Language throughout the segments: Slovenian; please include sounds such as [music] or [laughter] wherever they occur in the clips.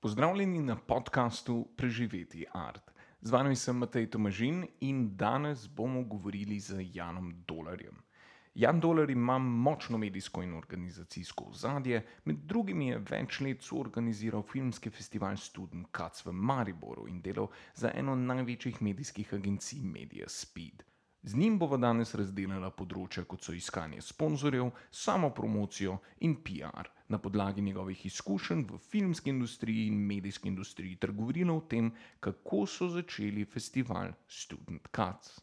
Pozdravljeni na podkastu Preživeti art. Z vami sem Matej Tomažin in danes bomo govorili z Janom Dolarjem. Jan Dolar ima močno medijsko in organizacijsko ozadje, med drugim je več let soorganiziral filmski festival Student Cuts v Mariboru in delal za eno največjih medijskih agencij Media Speed. Z njim bomo danes razdelili področja, kot so iskanje sponzorjev, samo promocijo in PR, na podlagi njegovih izkušenj v filmski industriji in medijski industriji, ter govorili o tem, kako so začeli festival Student Cuts.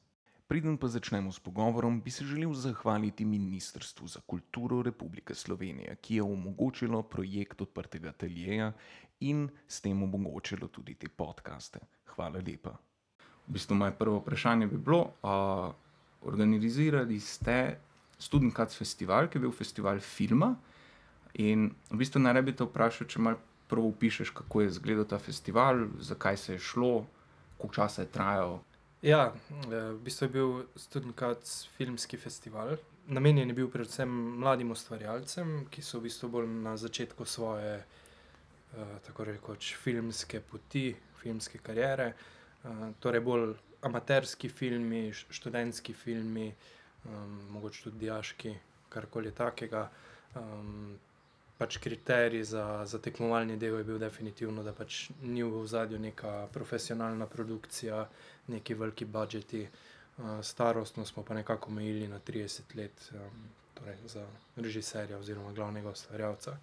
Preden pa začnemo s pogovorom, bi se želel zahvaliti Ministrstvu za kulturo Republike Slovenije, ki je omogočilo projekt odprtega ateljeja in s tem omogočilo tudi te podkaste. Hvala lepa. V bistvu moje prvo vprašanje bi bilo, uh, organizirali ste Student Cuts Festival, ki je bil festival filma. In v bistvu naj bi te vprašal, če malo prvo opišuješ, kako je izgledal ta festival, zakaj se je šlo, koliko časa je trajal. Ja, v bistvu je bil Student Cuts filmski festival. Namenjen je bil predvsem mladim ustvarjalcem, ki so v bistvu bolj na začetku svoje, tako rekoč, filmske poti, filmske kariere. Torej bolj amaterski filmi, študentski filmi, mogoče tudi dijaški, karkoli takega. pač kriterij za, za tekmovalni del je bil definitivno, da pač ni v ozadju neka profesionalna produkcija, neki veliki budgeti. starostno smo pa nekako omejili na trideset let, torej za režiserja oziroma glavnega ustvarjalca.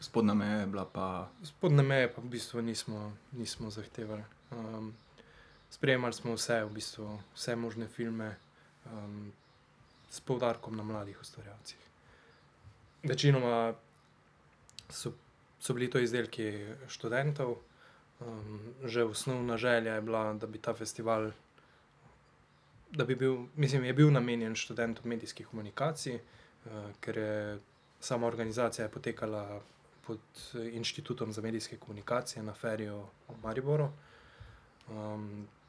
Spodnja meja je bila pa? Spodnje meje pa v bistvu nismo, nismo zahtevali. Sprejemali smo vse v bistvu, vse možne filme, s poudarkom na mladih ustvarjalcih. Večinoma so, so bili to izdelki študentov. že osnovna želja je bila, da bi ta festival, da bi bil, mislim, je bil namenjen študentom medijskih komunikacij, ker je sama organizacija je potekala pod Inštitutom za medijske komunikacije na Feriju v Mariboru.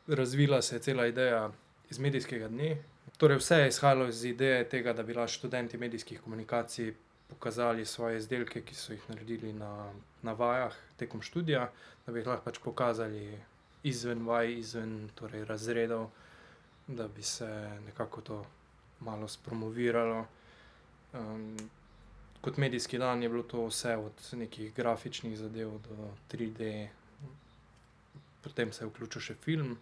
Razvila se je cela ideja iz medijskega dne, torej vse je izhajalo iz ideje tega, da bi lahko študenti medijskih komunikacij pokazali svoje izdelke, ki so jih naredili na, na vajah tekom študija, da bi jih lahko pač pokazali izven vaj, izven torej razredov, da bi se nekako to malo spromoviralo. kot medijski dan je bilo to vse od nekih grafičnih zadev do triD. Potem se je vključil še film.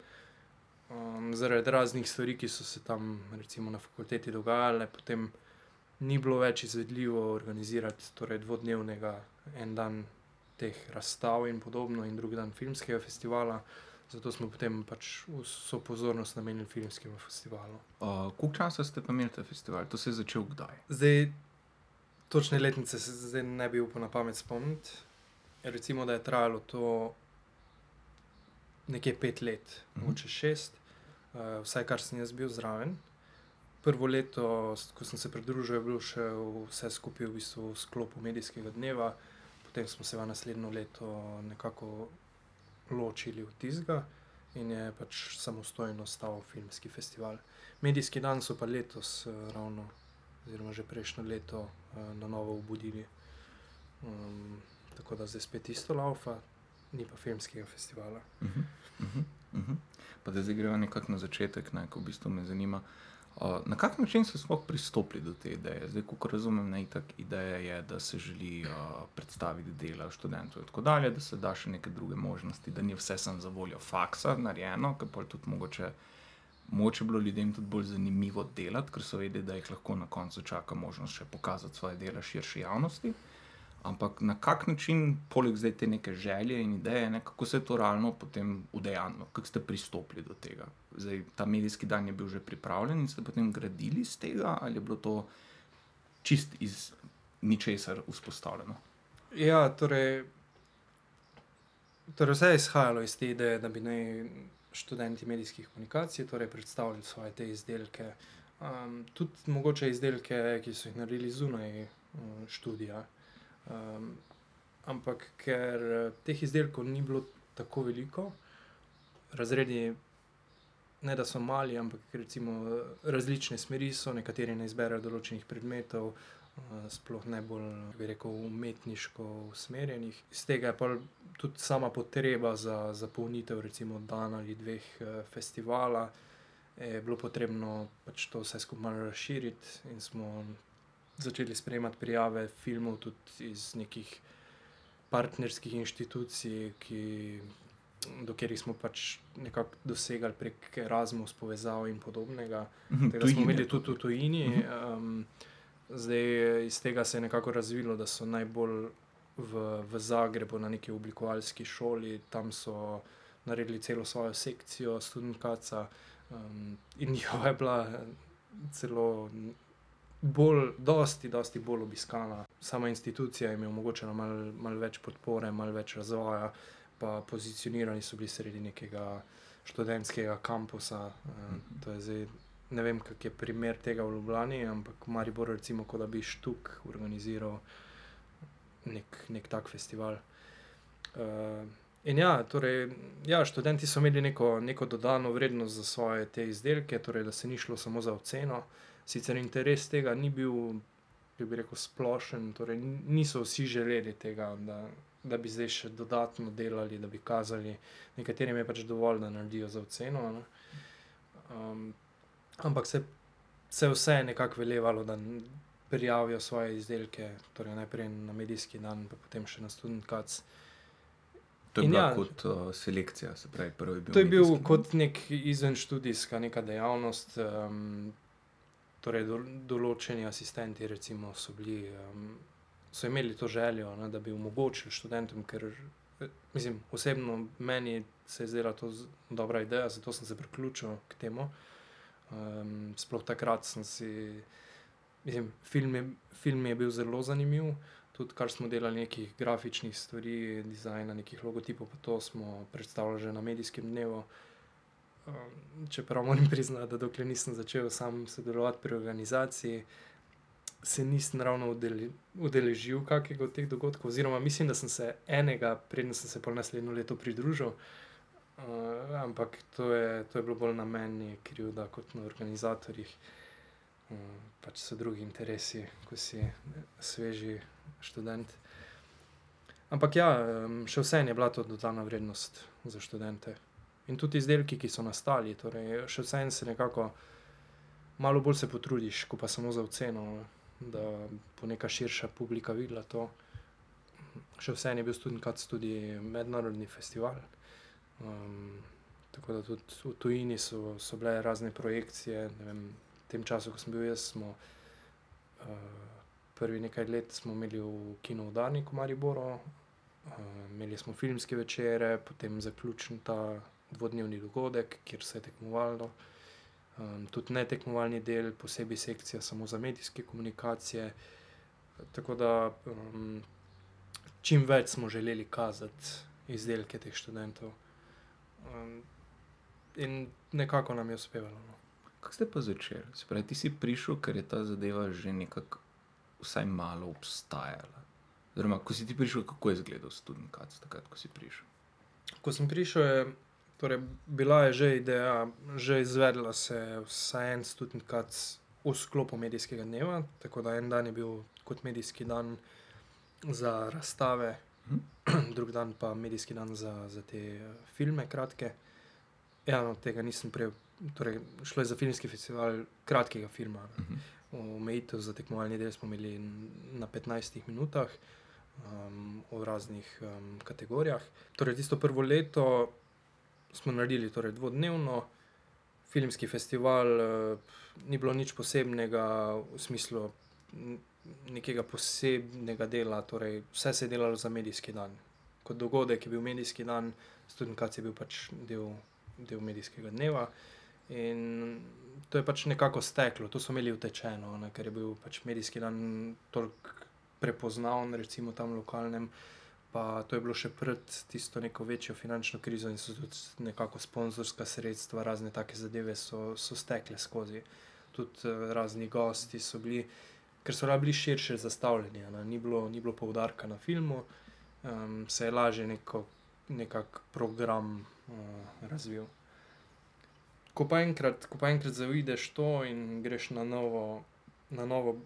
Zaradi raznih stvari, ki so se tam recimo na fakulteti dogajale, potem ni bilo več izvedljivo organizirati torej dvodnevnega, en dan teh razstav in podobno in drugi dan filmskega festivala. Zato smo potem pač vso pozornost namenili filmskemu festivalu. koliko časa ste pa imeli ta festival? To se je začelo kdaj? Zdaj točne letnice se zdaj ne bi upal na pamet spomniti. Recimo, da je trajalo to nekje pet let, mogoče šest. vsaj, kar sem jaz bil zraven. Prvo leto, ko sem se pridružil, je bilo še vse skupaj v bistvu v sklopu medijskega dneva. Potem smo se pa naslednje leto nekako ločili od tistega in je pač samostojno ostal filmski festival. Medijski dan so pa letos, ravno oziroma že prejšnje leto, na novo obudili. tako da zdaj spet isto lavfa, ni pa filmskega festivala. Pa da zdaj greva nekako na začetek, ne, ke v bistvu me zanima, na kak način ste sploh pristopili do te ideje? Zdaj, kakor razumem, ne, itak ideja je, da se želi, predstaviti dela študentov in tako dalje, da se da še neke druge možnosti, da ni vse samo zavoljo faksa narejeno, ke pol tudi mogoče, je bilo ljudem tudi bolj zanimivo delati, ker so vedeli, da jih lahko na koncu čaka možnost še pokazati svoja dela širši javnosti. Ampak na kak način, poleg zdaj te neke želje in ideje, ne, kako se je to realno potem udejanjilo? Kako ste pristopili do tega? Zdaj, ta medijski dan je bil že pripravljen in ste potem gradili iz tega ali je bilo to čisto iz ničesar vzpostavljeno? Ja, torej, torej vse je izhajalo iz te ideje, da bi naj študenti medijskih komunikacij torej predstavili svoje te izdelke. tudi mogoče izdelke, ki so jih naredili zunaj, študija. Ampak ker teh izdelkov ni bilo tako veliko, razredi ne da so mali, ampak recimo različne smeri so, nekateri ne izberejo določenih predmetov, uh, sploh ne bolj, bi rekel, umetniško usmerjenih. Iz tega je pa tudi sama potreba za zapolnitev, recimo, dan ali dveh festivala. Je bilo potrebno pač to vse skupaj malo razširiti, in smo začeli sprejemati prijave filmov tudi iz nekih partnerskih inštitucij, ki, do katerih smo pač nekako dosegali prek Erasmus povezav in podobnega. Tega smo imeli tudi v tujini. Um, zdaj iz tega se je nekako razvilo, da so najbolj v, v Zagrebu na neki oblikovalski šoli, tam so naredili celo svojo sekcijo, študentkaca. Um, in njihova je bila celo bolj, dosti, dosti bolj obiskana. Sama institucija jim je omogočila malo mal več podpore, malo več razvoja, pa pozicionirani so bili sredi nekega študentskega kampusa. Uh, zdaj, ne vem, kak je primer tega v Ljubljani, ampak v Mariboru, recimo, kot da bi štuk organiziral nek, nek tak festival. Uh, In ja, torej, ja, študenti so imeli neko, neko dodano vrednost za svoje te izdelke, torej, da se ni šlo samo za oceno. Sicer interes tega ni bil, bi rekel, splošen, torej, niso vsi želeli tega, da, da bi zdaj še dodatno delali, da bi kazali. Nekaterim je pač dovolj, da naredijo za oceno. Um, ampak se, se vse je nekako velevalo, da prijavijo svoje izdelke, torej najprej na medijski dan, pa potem še na študentkac. To je bila ja, kot uh, selekcija, se pravi, prvi bil. To je bil kot nek izvenštudijska neka dejavnost. Um, torej, do, določeni asistenti, recimo, so bili. Um, So imeli to željo, ne, da bi omogočili študentom, ker mislim, osebno meni se je zdela to dobra ideja, zato sem se priključil k temu. Um, sploh takrat sem si, mislim, film je, film je bil zelo zanimiv, tudi kar smo delali, nekih grafičnih stvari, dizajna, nekih logotipov, pa to smo predstavljali že na medijskem dnevu. Um, čeprav moram priznati, da dokler nisem začel sam sodelovati pri organizaciji, se nisem ravno udeležil kakega od teh dogodkov, oziroma mislim, da sem se enega, predtem sem se pa naslednjo leto pridružil. Uh, ampak to je, to je bilo bolj na meni, krivda kot na organizatorjih. Uh, pač so drugi interesi, ko si sveži študent. Ampak ja, še vseeno je bila to dodana vrednost za študente. In tudi izdelki, ki so nastali, torej še vseeno se nekako malo bolj se potrudiš, kot pa samo za oceno, da bo neka širša publika videla to. Še vseeno je bil študentkat tudi mednarodni festival. Um, tako da tudi v tujini so, so bile razne projekcije. Vem, v tem času, ko sem bil jaz, smo. Uh, prvi nekaj let imeli v kinu Udarnik v Mariboru, uh, imeli smo filmske večere, potem zaključen ta dvodnevni dogodek, kjer se je tekmovalo. Um, tudi ne tekmovalni del, posebej sekcija samo za medijske komunikacije. Tako da um, čim več smo želeli kazati izdelke teh študentov. Um, in nekako nam je uspevalo. No. Kako ste pa začeli? Spravi, ti si prišel, ker je ta zadeva že nekako vsaj malo obstajala. Oziroma, ko si ti prišel, kako je izgledal študent Kac, takrat, ko si prišel? Ko sem prišel, je torej, bila je že ideja, že izvedla se je vsaj en študent Kac v sklopu medijskega dneva. Tako da en dan je bil kot medijski dan za razstave, hm? drug dan pa medijski dan za, za te uh, filme, kratke. Ja, no, tega nisem prej. Torej, šlo je za filmski festival kratkega filma. Mhm. omejitev za tekmovalni del smo imeli na 15 minutah um, v raznih um, kategorijah. Torej, tisto prvo leto smo naredili torej, dvodnevno. Filmski festival uh, ni bilo nič posebnega v smislu nekega posebnega dela, torej vse se je delalo za medijski dan. Kot dogodek je bil medijski dan, študentkac je bil pač del, del medijskega dneva. In to je pač nekako steklo, to so imeli utečeno, ne, ker je bil pač medijski dan toliko prepoznaven, recimo tam lokalnem. Pa to je bilo še pred tisto neko večjo finančno krizo in so tudi nekako sponzorska sredstva, razne take zadeve so, so stekle skozi. Tudi uh, razni gosti so bili, ker so bili širše zastavljeni, ni bilo, ni bilo poudarka na filmu, um, se je lažje neko, nekak program uh, razvil ko pa enkrat, ko pa enkrat zavideš to in greš na novo, na novo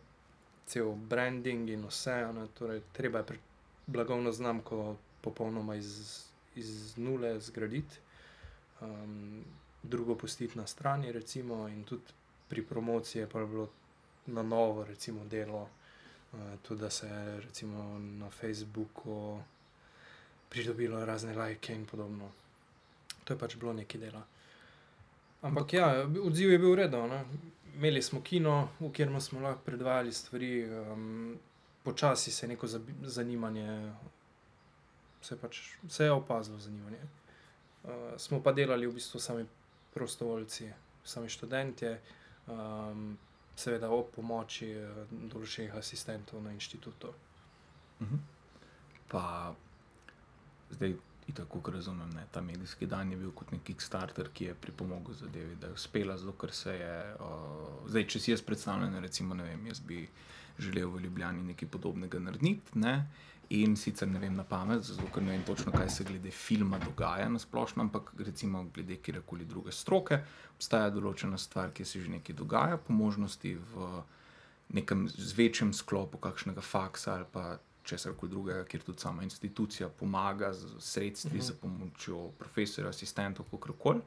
cel branding in vse. Ne, torej, treba je blagovno znamko popolnoma iz, iz nule zgraditi, um, drugo pustiti na strani, recimo, in tudi pri promociji je pa bilo na novo, recimo, delo. Uh, tudi da se je recimo na Facebooku pridobilo razne lajke in podobno. To je pač bilo nekaj dela. Ampak ja, odziv je bil urejen. Imeli smo kino, v katerem smo lahko predvajali stvari, um, počasi se je neko zanimanje, se, pač, se je opazilo zanimanje. Uh, smo pa delali v bistvu sami prostovoljci, sami študentje, um, seveda ob pomoči eh, določenih asistentov na inštitutu. Mhm. Pa zdaj, tako razumem, ne, ta medijski dan je bil kot nek Kickstarter, ki je pripomogel zadevi, da je uspela, zato ker se je. Uh, zdaj, če si jaz predstavljam, recimo, ne vem, jaz bi želel v Ljubljani nekaj podobnega narediti. Ne, In sicer ne vem na pamet, zato ker ne vem točno, kaj se glede filma dogaja na splošno, ampak recimo glede kjerkoli druge stroke, obstaja določena stvar, ki se že nekaj dogaja, po možnosti v nekem večjem sklopu, kakšnega faksa ali pa česar koli drugega, kjer tudi sama institucija pomaga z sredstvi, Mhm. za pomočjo profesorjev, asistentov, kako koli.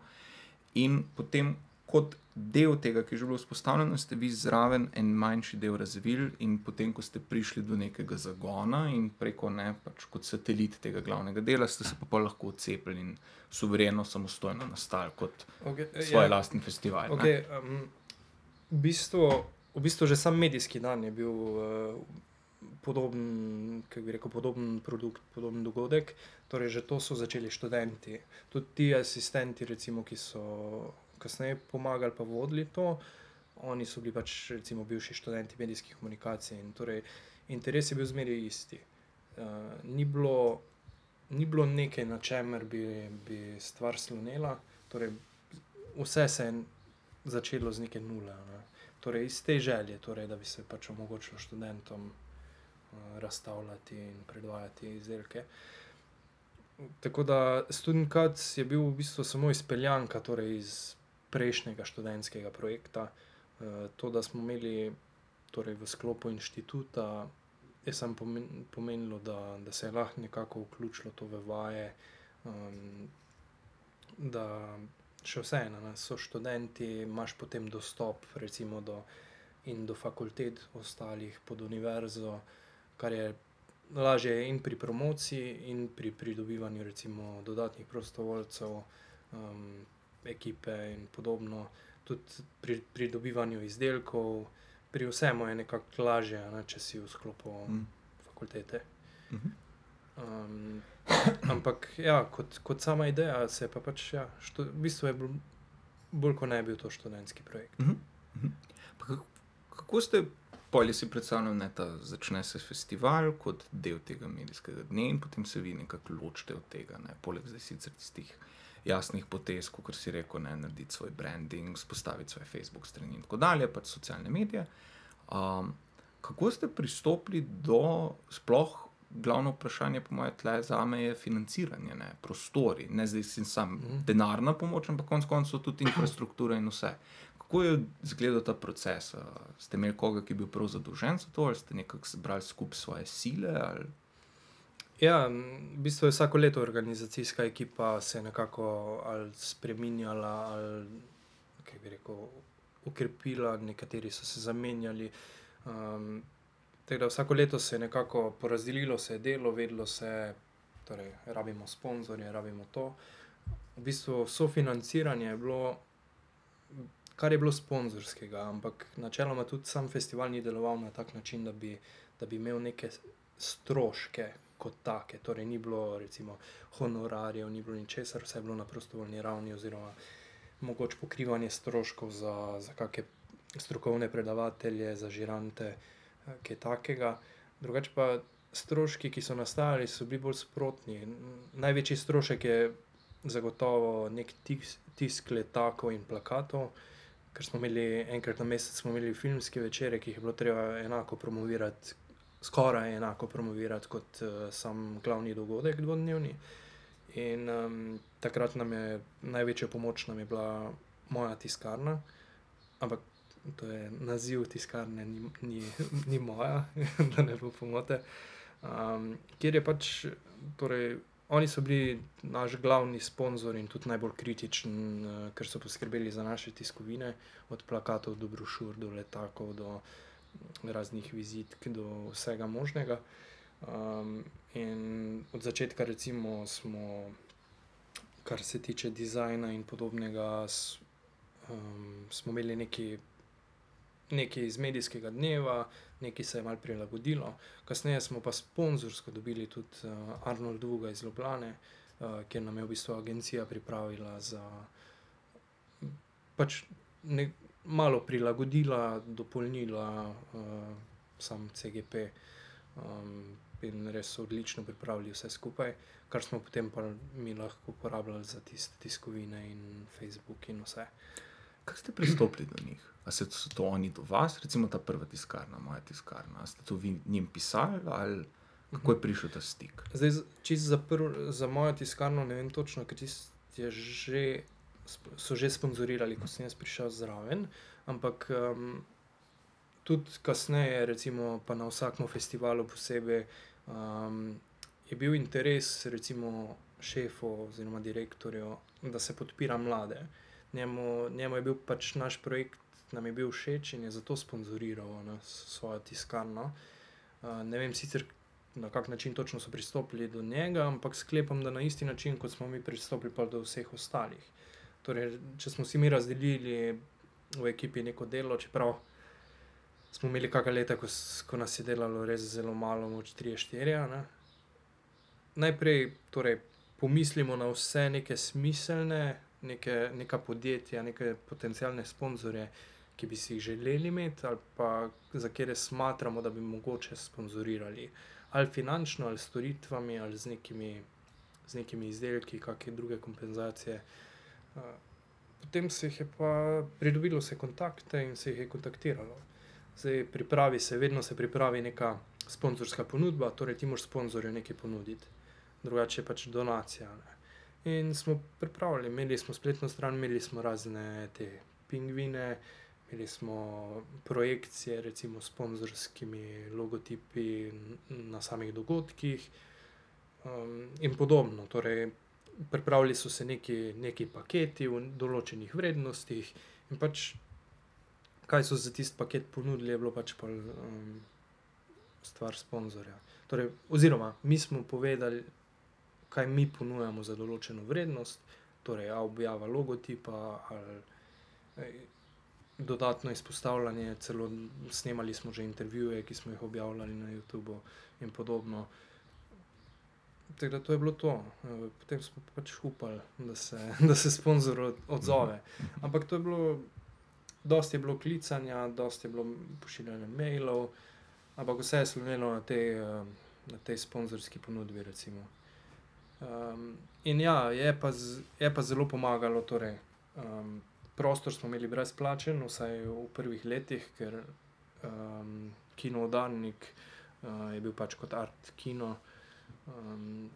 In potem, kot del tega, ki je že bilo vzpostavljeno, ste vi zraven en manjši del razvili, in potem, ko ste prišli do nekega zagona in preko ne, pač kot satelit tega glavnega dela, ste se pa pol lahko odcepili in suvereno, samostojno nastali kot Okay, svoj ja. lastni festival. ne. Okay, um, v, bistvu, v bistvu že sam medijski dan je bil uh, podoben, kako bi rekel, podoben produkt, podoben dogodek. Torej, že to so začeli študenti. Tudi ti asistenti, recimo, ki so kasneje pomagali, pa vodili to. Oni so bili pač, recimo, bivši študenti medijskih komunikacij in torej interes je bil zmeraj isti. Uh, ni, bilo, ni bilo nekaj, na čemer bi, bi stvar slonela, torej vse se je začelo z neke nule. Ne. Torej, iz te želje, torej, da bi se pač omogočilo študentom uh, razstavljati in predvajati izdelke. Tako da Student Cuts je bil v bistvu samo izpeljanka torej iz prejšnjega študentskega projekta. Uh, to, da smo imeli torej, v sklopu inštituta, je samo pomen, pomenilo, da, da se je lahko nekako vključilo to v vaje. Um, da še vseeno, ne, so študenti, imaš potem dostop recimo, do, in do fakultet, ostalih pod univerzo, kar je lažje in pri promociji, in pri pridobivanju recimo, dodatnih prostovoljcev, um, ekipe in podobno, tudi pri pridobivanju izdelkov. Pri vsemu je nekako lažje, ne, če si v sklopu Mm. fakultete. Mhm. Um, ampak, ja, kot, kot sama ideja, se pa pač, ja, štu, v bistvu je bil, bolj kot ne bil to študentski projekt. Mhm. Mhm. Pa Kako, kako ste, polje si predstavljali, da začne se festival kot del tega medijskega dne in potem se vi nekako ločite od tega, ne? poleg zdaj sicer tistih jasnih potez, kot si rekel, ne, narediti svoj branding, spostaviti svoje Facebook strani in tako dalje, pač socialne medije. Um, kako ste pristopili do sploh? Glavno vprašanje, po mojem, tle za me je financiranje, ne? prostori, ne zdaj si sam Mhm. denarna pomoč, ampak konec koncev tudi infrastruktura in vse. Kako je izgledal ta proces? Ste imeli koga, ki je bil prav zadolžen za to, ali ste nekako zbrali skupaj svoje sile? Ali... Ja, v bistvu je vsako leto organizacijska ekipa se nekako ali spremenjala, ali kako bi rekel, ukrepila, nekateri so se zamenjali. Um, tako da vsako leto se je nekako porazdelilo, se je delo, vedlo se, torej, rabimo sponzorje, rabimo to. V bistvu sofinanciranje je bilo, kar je bilo sponzorskega, ampak načeloma tudi sam festival ni deloval na tak način, da bi, da bi imel neke stroške kot take. Torej, ni bilo recimo honorarjev, ni bilo ničesar, vse je bilo na prostovoljni ravni, oziroma mogoče pokrivanje stroškov za, za kakšne strokovne predavatelje, za žirante, eh, kaj takega. Drugače pa stroški, ki so nastajali, so bili bolj sprotni. Največji strošek je zagotovo nek tis, tisk letakov in plakatov. Ker smo imeli enkrat na mesec smo imeli filmske večere, ki jih je bilo treba enako promovirati, skoraj enako promovirati kot uh, sam glavni dogodek, dvodnevni. In um, takrat nam je največja pomoč nam je bila moja tiskarna, ampak to je naziv tiskarne, ni, ni, ni moja, [laughs] da ne bo pomote. Um, kjer je pač, torej, oni so bili naš glavni sponzor in tudi najbolj kritičen, uh, ker so poskrbeli za naše tiskovine, od plakatov do brošur, do letakov, do raznih vizitk, do vsega možnega. Um, in od začetka, recimo, smo, kar se tiče dizajna in podobnega, s, um, smo imeli neki nekaj iz medijskega dneva, nekaj se je malo prilagodilo. Kasneje smo pa sponzorsko dobili tudi uh, Arnold Duga iz Ljubljana, uh, kjer nam je v bistvu agencija pripravila za pač ne, malo prilagodila, dopolnila uh, sam CGP. Um, In res so odlično pripravili vse skupaj, kar smo potem pa mi lahko uporabljali za tiste tiskovine in Facebook in vse. Kako ste pristopili do njih? Ali so to oni do vas, recimo ta prva tiskarna, moja tiskarna? Ste to vi njim pisali ali kako je prišel ta stik? Zdaj, čisto za, prv, za mojo tiskarno ne vem točno, ker je že, so že sponzorirali, ko sem jaz prišel zraven. Ampak um, tudi kasneje, recimo pa na vsakem festivalu posebej, um, je bil interes recimo šefov oziroma direktorjev, da se podpira mlade. Njemu, njemu je bil pač naš projekt nam je bil všeč in je zato sponzoriral na svojo tiskarno. Uh, ne vem sicer, na kak način točno so pristopili do njega, ampak sklepam, da na isti način, kot smo mi pristopili do vseh ostalih. Torej, če smo si mi razdelili v ekipi neko delo, čeprav smo imeli kakšne leta, ko, ko nas je delalo res zelo malo, moč 3-4. Najprej torej, pomislimo na vse neke smiselne, neke, neka podjetja, neke potencijalne sponzorje, ki bi si jih želeli imeti, ali pa za katere smatramo, da bi mogoče sponzorirali, ali finančno, ali storitvami, ali z nekimi, z nekimi izdelki, kakšne druge kompenzacije. Potem se jih je pa pridobilo vse kontakte in se jih je kontaktiralo. Zdaj, pripravi se, vedno se pripravi neka sponzorska ponudba, torej ti moraš sponzorju nekaj ponuditi, drugače pač donacija. Ne. In smo pripravili, imeli smo spletno stran, imeli smo razne te pingvine, imeli smo projekcije, recimo s sponzorskimi logotipi na samih dogodkih um, in podobno. Torej, pripravili so se neki, neki paketi v določenih vrednostih in pač. Kaj so za tisti paket ponudili, je bilo pač pa, um, stvar sponzorja. Torej, oziroma, mi smo povedali, kaj mi ponujamo za določeno vrednost, torej, objava logotipa ali dodatno izpostavljanje, celo snemali smo že intervjuje, ki smo jih objavljali na YouTubu in podobno. Tako da to je bilo to. Potem smo pač upali, da se, [laughs] da se sponzor odzove. Ampak to je bilo, dosti je bilo klicanja, dosti je bilo pošiljanja mailov, ampak vse je slonilo na tej, na tej sponzorski ponudbi. Um, in ja, je pa, z, je pa zelo pomagalo, torej. Um, prostor smo imeli brezplačen, vsaj v prvih letih, ker um, kino Danik uh, je bil pač kot art kino. Um,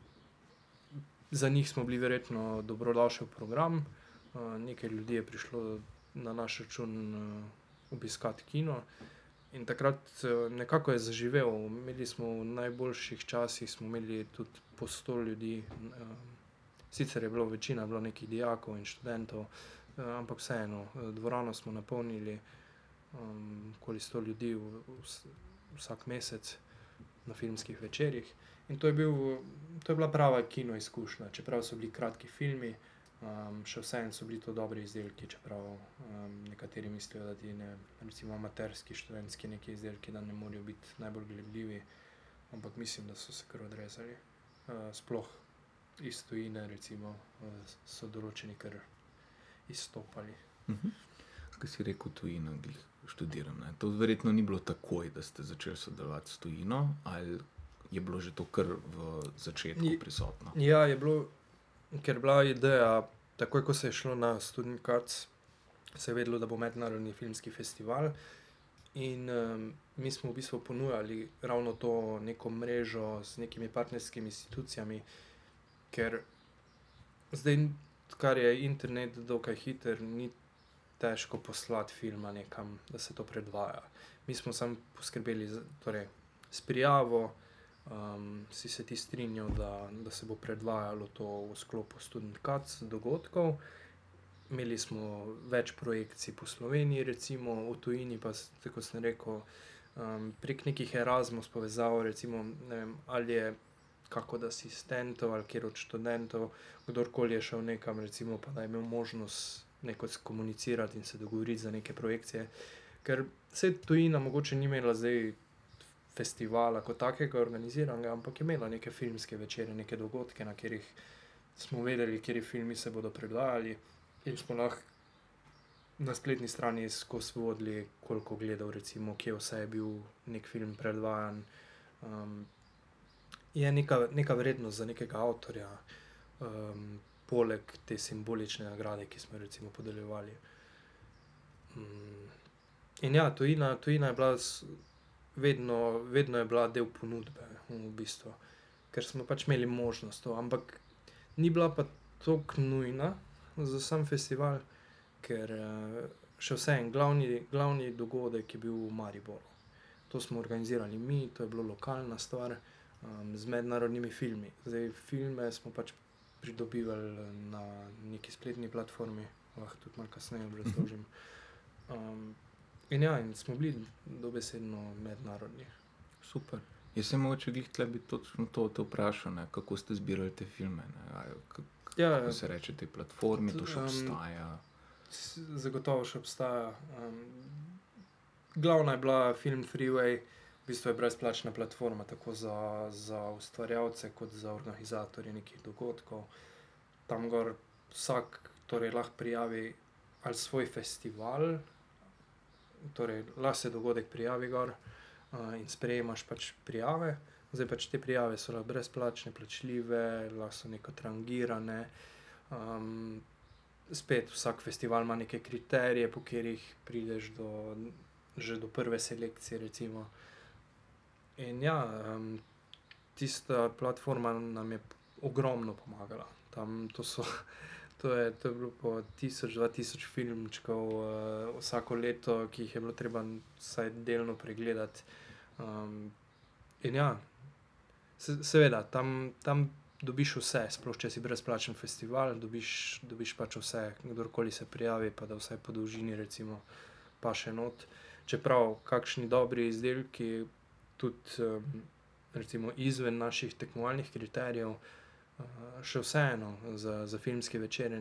za njih smo bili verjetno dobrodošli v program, uh, nekaj ljudi je prišlo na naš račun uh, obiskati kino. In takrat uh, nekako je zaživel, imeli smo v najboljših časih, smo imeli tudi po sto ljudi, uh, sicer je bilo večina, bilo nekih dijakov in študentov, Eh, ampak vseeno, eh, dvorano smo napolnili, okoli sto ljudi v, v, vsak mesec na filmskih večerjih. In to je, bil, to je bila prava kino izkušnja, čeprav so bili kratki filmi, um, še vseeno so bili to dobri izdelki, čeprav um, nekateri mislijo, da ti ne, recimo, amaterski, študentski neki izdelki, da ne morejo biti najbolj gledljivi, ampak mislim, da so se kar odrezali. Uh, sploh iz tujine, recimo, uh, so določeni kar izstopali. Uh -huh. Kaj si rekel, tujino, ki študiram? Ne? To verjetno ni bilo takoj, da ste začeli sodelovati s tujino, ali je bilo že to kar v začetku prisotno? Ja, je bilo, ker je bila ideja, takoj ko se je šlo na študijkac, se je vedelo, da bo mednarodni filmski festival. In um, mi smo v bistvu ponujali ravno to neko mrežo z nekimi partnerskimi institucijami, ker zdaj kar je internet, dokaj hiter, ni težko poslati filma nekam, da se to predvaja. Mi smo samo poskrbeli za, torej, s prijavo, um, si se ti strinjal, da, da se bo predvajalo to v sklopu študentkac dogodkov. Imeli smo več projekcij po Sloveniji, recimo v tujini, pa tako sem rekel, um, prek nekih Erasmus povezav, recimo, vem, ali je kako od asistentov ali kjer od študentov, kdorkoli je šel nekam, recimo, pa da je imel možnost neko komunicirati in se dogovoriti za neke projekcije. Ker se tujina mogoče ni imela zdaj festivala kot takega organiziranega, ampak je imela neke filmske večere, neke dogodke, na katerih smo vedeli, kateri filmi se bodo predvajali, in smo lahko na spletni strani skozi vodili, koliko gledal, recimo, kje vse je bil nek film predvajan. Um, je neka, neka vrednost za nekega avtorja, um, poleg te simbolične nagrade, ki smo jo recimo podeljevali. Um, in ja, tujina, tujina je bila vedno, vedno je bila del ponudbe, v bistvu, ker smo pač imeli možnost to, ampak ni bila pa tako nujna za sam festival, ker eh, še vseeno glavni, glavni dogodek je bil v Mariboru. To smo organizirali mi, to je bila lokalna stvar um, z mednarodnimi filmi. Zdaj, filme smo pač pridobivali na neki spletni platformi, lahko tudi malo kasneje obrazložim. Um, in ja, in smo bili dobesedno mednarodni. Super. Jaz sem mogoče glih tle bi točno to te vprašal, ne, kako ste zbirali te filme. Ne, a je- k- Ja, kako se reče te platforme, to še Um, obstaja. zagotovo še obstaja. Um, glavna je bila film Freeway, v bistvu je brezplačna platforma tako za, za ustvarjalce, kot za organizatorje nekih dogodkov. Tam gor vsak torej, lahko prijavi ali svoj festival, torej lahko se dogodek prijavi gor uh, in sprejemaš pač prijave. Zdaj pač te prijave so brezplačne, plačljive, lahko so neko rangirane. Um, spet vsak festival ima neke kriterije, po katerih prideš do, že do prve selekcije. Recimo. In ja, um, tista platforma nam je ogromno pomagala. Tam, to, so, to, je, to je bilo po 1000-2000 filmčkov uh, vsako leto, ki jih je bilo treba vsaj delno pregledati. Um, in ja, se, seveda, tam, tam dobiš vse, sploh če si brezplačen festival, dobiš, dobiš pač vse, kdorkoli se prijavi, pa da vsaj po dolžini, recimo, pa še not. Čeprav kakšni dobri izdelki, tudi um, recimo izven naših tekmovalnih kriterijev, še vseeno za, za filmske večere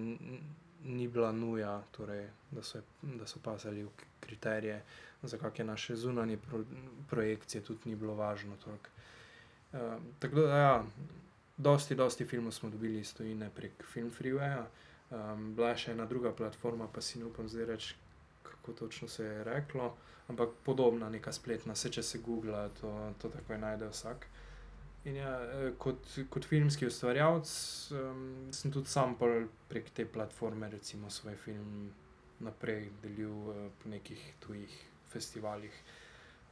ni bila nuja, torej, da, so, da so pasali v kriterije. Za kakšne naše zunanje pro, projekcije tudi ni bilo važno. toliko. Uh, tako da, ja, dosti, dosti filmov smo dobili iz tujine prek Film Freewaya. Um, bila je še ena druga platforma, pa si ne upam zdaj reči, kako točno se je reklo, ampak podobna neka spletna, se če se googla, to, to takoj najde vsak. In ja, eh, kot, kot filmski ustvarjalec um, sem tudi sam prek te platforme, recimo, svoj film naprej delil uh, po nekih tujih festivalih.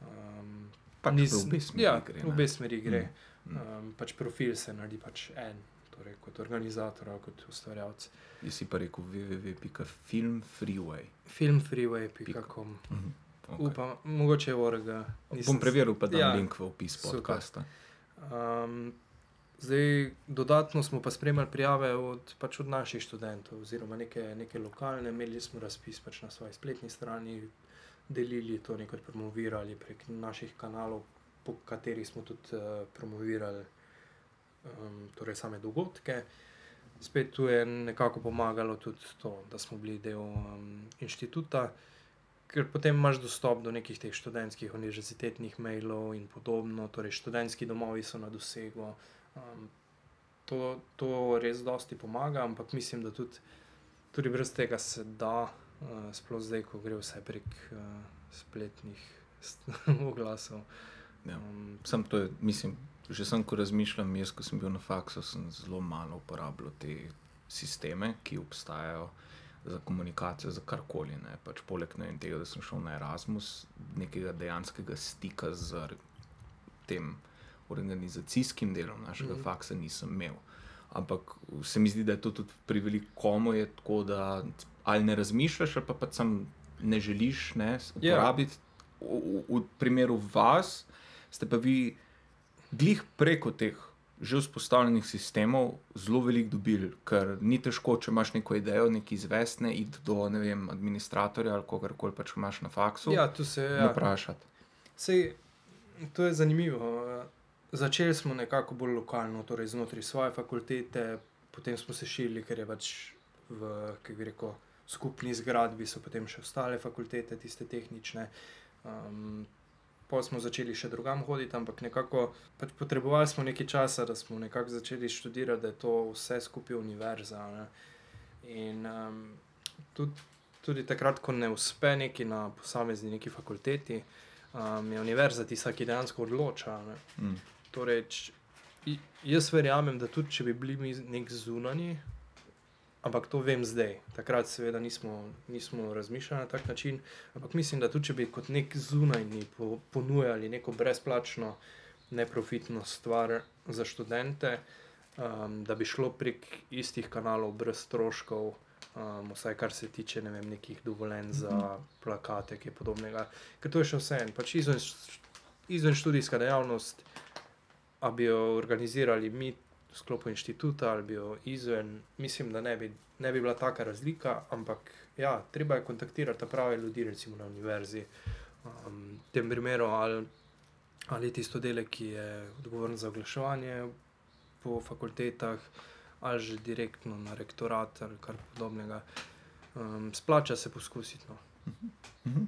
Um, Pač nis- v obe smeri ja, gre, obe smeri gre. Mm. Um, pač profil se naredi pač en, torej kot organizator kot ustvarjalec. Jaz si pa rekel www.filmfreeway. Filmfreeway.com. Mhm. Okay. Upam, mogoče je orga. Bom preveril, pa dam Ja, ja, link v opis super. Um, zdaj, dodatno smo pa spremljali prijave od, pač od naših študentov, oziroma neke, neke lokalne. Imeli smo razpis pač na svoji spletni strani, delili to nekaj promovirali prek naših kanalov, po katerih smo tudi uh, promovirali um, torej same dogodke. Spet tu je nekako pomagalo tudi to, da smo bili del um, inštituta, ker potem imaš dostop do nekih teh študentskih univerzitetnih mailov in podobno, torej študentski domovi so na dosegu. Um, to, to res dosti pomaga, ampak mislim, da tudi, tudi brez tega se da, uh, sploh zdaj, ko gre vse prek uh, spletnih [laughs] oglasov. Ja. Um, Sam to je, mislim, že sem, ko razmišljam, jaz, ko sem bil na faksu, sem zelo malo uporabljal te sisteme, ki obstajajo za komunikacijo, za karkoli. Ne. Pač poleg ne tega, da sem šel na Erasmus, nekega dejanskega stika z tem organizacijskim delom našega mm. faksa nisem imel. Ampak se mi zdi, da je to tudi pri velikomu je tako, da ali ne razmišljaš, ali pa pač sam ne želiš ne, Ja. uporabiti. V, v, v primeru vas ste pa vi glih preko teh že vzpostavljenih sistemov zelo veliko dobili, ker ni težko, če imaš neko idejo, nekaj izvestne, iti do ne vem, administratorja ali kogarkoli pač imaš na faksu. Ja, tu se in ja. vprašati. Sej, to je zanimivo. Začeli smo nekako bolj lokalno, torej znotraj svoje fakultete, potem smo se širili, ker je pač v kako bi rekel, skupni zgradbi, so potem še ostale fakultete, tiste tehnične. Um, Pol smo začeli še drugam hoditi, ampak nekako pač potrebovali smo nekaj časa, da smo nekako začeli študirati, da je to vse skupaj univerza. Ne? In um, tudi, tudi takrat, ko ne uspe neki na posamezni neki fakulteti, um, je univerza tista, ki dejansko odloča. Ne? Mm. Torej, č, jaz verjamem, da tudi če bi bili mi nek zunani, ampak to vem zdaj. Takrat, seveda, nismo, nismo razmišljali na tak način. Ampak mislim, da tudi če bi kot nek zunajni po, ponujali neko brezplačno, neprofitno stvar za študente, um, da bi šlo prek istih kanalov, brez stroškov. Um, vsaj kar se tiče ne vem, nekih dovoljenj za plakate, kaj podobnega. Ker to je še vse. Pač izven, izven študijska dejavnost, a bi jo organizirali mi v sklopu inštituta ali bi jo izven, mislim, da ne bi, ne bi bila taka razlika, ampak ja, treba je kontaktirati ta prave ljudi, recimo na univerzi. Um, v tem primeru ali, ali tisto dele, ki je odgovoren za oglaševanje po fakultetah, ali že direktno na rektorat ali kar podobnega. Um, splača se poskusiti. No. Mhm.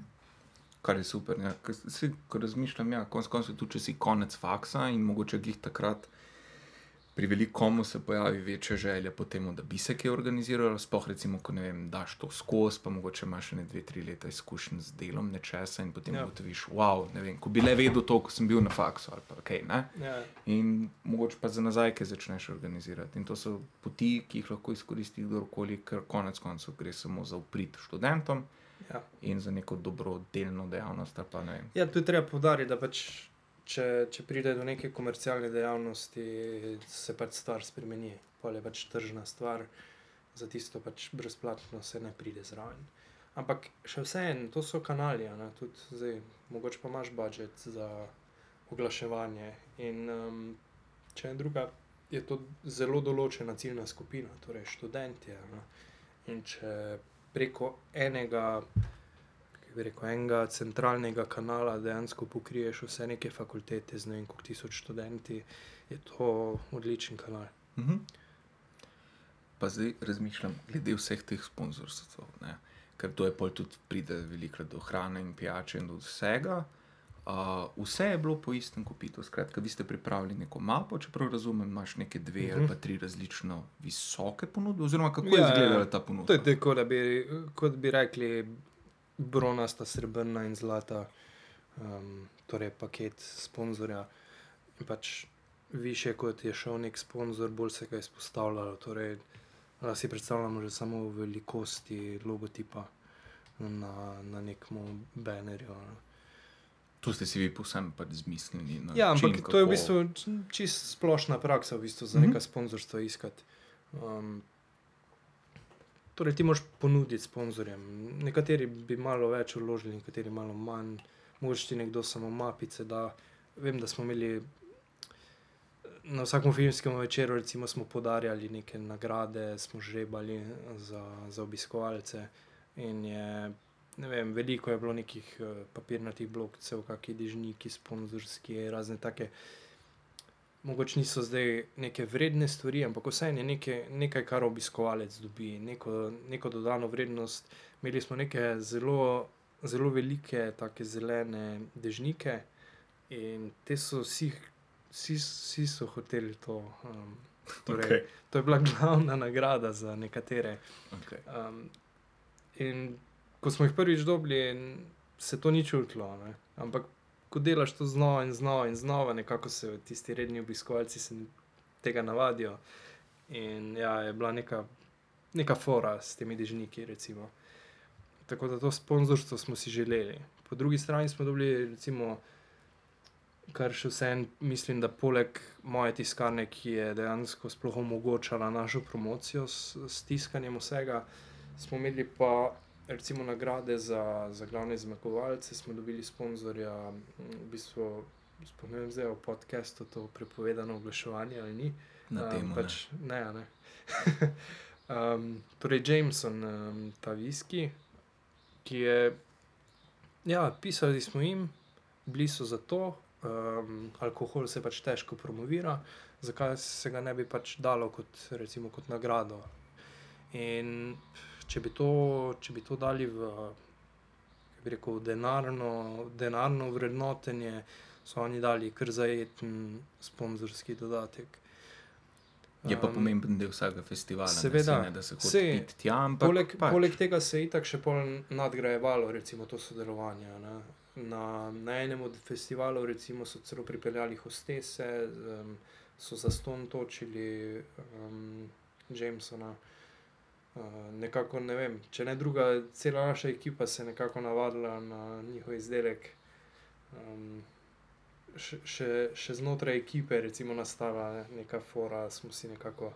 Kar je super. Ja. Ker si, ko razmišljam, ja, konec koncev, tudi če si konec faksa in mogoče glih takrat pri velikomu se pojavi večja želja po tem, da bi se kaj organiziralo, sploh recimo, ko ne vem, daš to skozi, pa mogoče imaš še ne dve, tri leta izkušenj z delom nečesa in potem Ja. ugotoviš, wow, ne vem, ko bi le vedel to, ko sem bil na faksu ali pa kaj, ne. Ja, In mogoče pa za nazaj, ki začneš organizirati. In to so poti, ki jih lahko izkoristi kdorkoli, ker konec koncev gre samo za uprit študentom ja. in za neko dobrodelno dejavnost. ali Pa, ne. Ja, tu je treba povdariti, da pač, če, če pride do neke komercialne dejavnosti, se pač stvar spremeni. Pol je pač tržna stvar, za tisto pač brezplatno se ne pride zraven. Ampak še vseeno, to so kanali, ne, tudi zdaj, mogoče pa imaš budžet za oglaševanje. In um, če ne druga, je to zelo določena ciljna skupina, torej študentje. Ne? In če preko enega bi rekel, enega centralnega kanala dejansko pokriješ vse neke fakultete z ne vem koliko tisoč študenti, je to odličen kanal. Mhm. Pa zdaj razmišljam, glede vseh teh sponzorstv, ker to je pol tudi pride veliko do hrane in pijače in do vsega. Uh, vse je bilo po istem kopitu. Skratka, vi ste pripravili neko mapo, če prav razumem, imaš neke dve uh -huh. ali Mhm. pa tri različno visoke ponudbe, oziroma kako Ja, je izgledala ta ponudba. To je tako, da bi, kot bi rekli, bronasta, srebrna in zlata, um, torej paket sponzorja. In pač više kot je šel nek sponzor, bolj se ga je izpostavljalo. Torej, lahko si predstavljamo že samo v velikosti logotipa na, na nekem banerju. Ne. To ste si vi povsem pač zmislili. Ja, ampak to je v kako- bistvu čisto splošna praksa, v bistvu, za Mhm. neka sponzorstva iskati. Um, torej, ti moš ponuditi sponzorjem. Nekateri bi malo več vložili, nekateri malo manj. Mogoče ti nekdo samo mapice da. Vem, da smo imeli na vsakem filmskem večeru, recimo, smo podarjali neke nagrade, smo žrebali za, za obiskovalce. In je, ne vem, veliko je bilo nekih uh, papirnatih blokcev, kakšni dežniki, sponzorski, razne take. Mogoče niso zdaj neke vredne stvari, ampak vseeno je nekaj, nekaj, kar obiskovalec dobi, neko, neko dodano vrednost. Imeli smo neke zelo, zelo velike, tako zelene dežnike in te so vsi, vsi, vsi so hoteli to. Um, torej, Okej, To je bila glavna nagrada za nekatere. okej. Um, in ko smo jih prvič dobili, se to ni čutilo. Ne? Ampak ko delaš to znova in znova in znova, nekako se tisti redni obiskovalci tega navadijo. In ja, je bila neka, neka fora s temi dežniki. Recimo. Tako da to sponzorstvo smo si želeli. Po drugi strani smo dobili, recimo, kar še vsem mislim, da poleg moje tiskarne, ki je dejansko sploh omogočala našo promocijo s, s tiskanjem vsega, smo imeli pa recimo nagrade za, za glavne zmagovalce, smo dobili sponzorja, v bistvu, ne vem zdaj o podcastu, to prepovedano oglaševanje ali ni. Na Um, temo. pač, ne, ne. [laughs] um, torej, Jameson, um, ta viski, ki je, ja, pisali smo jim, bili so za to, um, alkohol se pač težko promovira, zakaj se ga ne bi pač dalo kot, recimo, kot nagrado. In če bi to, če bi to dali v, rekel, denarno, denarno vrednotenje, so oni dali kar zajeten sponzorski dodatek. Je pa pomemben del vsakega festivala, seveda, ne, se ne, da se sej, pit tja, ampak Poleg, pač, poleg tega se je itak še pol nadgrajevalo, recimo to sodelovanje. Ne. Na, na enem od festivalov recimo, so celo pripeljali hostese, um, so za ston točili um, Jamesona. Uh, nekako ne vem, če ne druga, cela naša ekipa se je nekako navadila na njihov izdelek. Um, še, še, znotraj ekipe recimo nastala neka fora, smo si nekako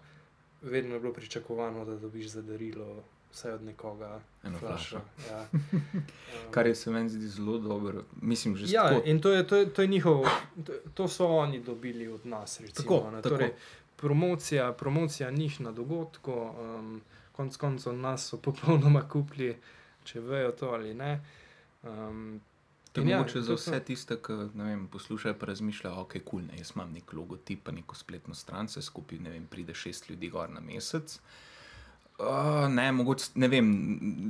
vedno je bilo pričakovano, da dobiš za darilo vsaj od nekoga. Eno flašo. Ja. Um, [laughs] Kar je se meni zdi zelo dobro. Mislim, že ja, tako. in to je, to, je, to je njihov, to, to so oni dobili od nas. Recimo, Tako, ne. tako. Torej, promocija, promocija njih na dogodku, um, konc koncev nas so popolnoma kupili, če vejo to ali ne. Um, To je ja, mogoče za vse tiste, ki ne vem, poslušajo in razmišljajo, ok, kul, cool, jaz imam nek logotip, pa neko spletno stran, se skupaj, ne vem, pride šest ljudi gor na mesec. Uh, ne, mogoče, ne vem,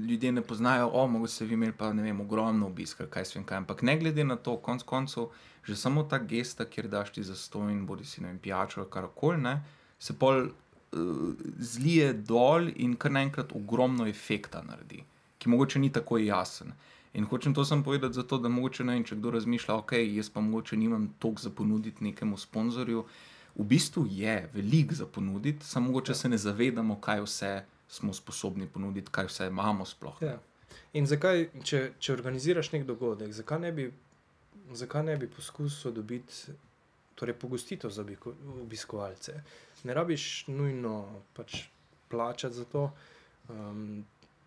ljudje ne poznajo, o, mogoče ste vi imeli pa, ne vem, ogromno obiska, kaj svem kaj, ampak ne glede na to, konc koncev, že samo ta gesta, kjer daš ti za stojn, bodi si, ne vem, pijačo ali karkoli, ne, se pol zlije dol in kar naenkrat ogromno efekta naredi, ki mogoče ni tako jasen. In hočem to sem povedati zato, da mogoče ne vem, če kdo razmišlja, ok, jaz pa mogoče nimam toliko za ponuditi nekemu sponzorju. V bistvu je veliko za ponuditi, samo mogoče Ja. se ne zavedamo, kaj vse smo sposobni ponuditi, kaj vse imamo sploh. Ja. In zakaj, če, če organiziraš nek dogodek, zakaj ne bi, zakaj ne bi poskusil dobiti torej pogostitev za obiskovalce? Ne rabiš nujno pač plačati za to. Um,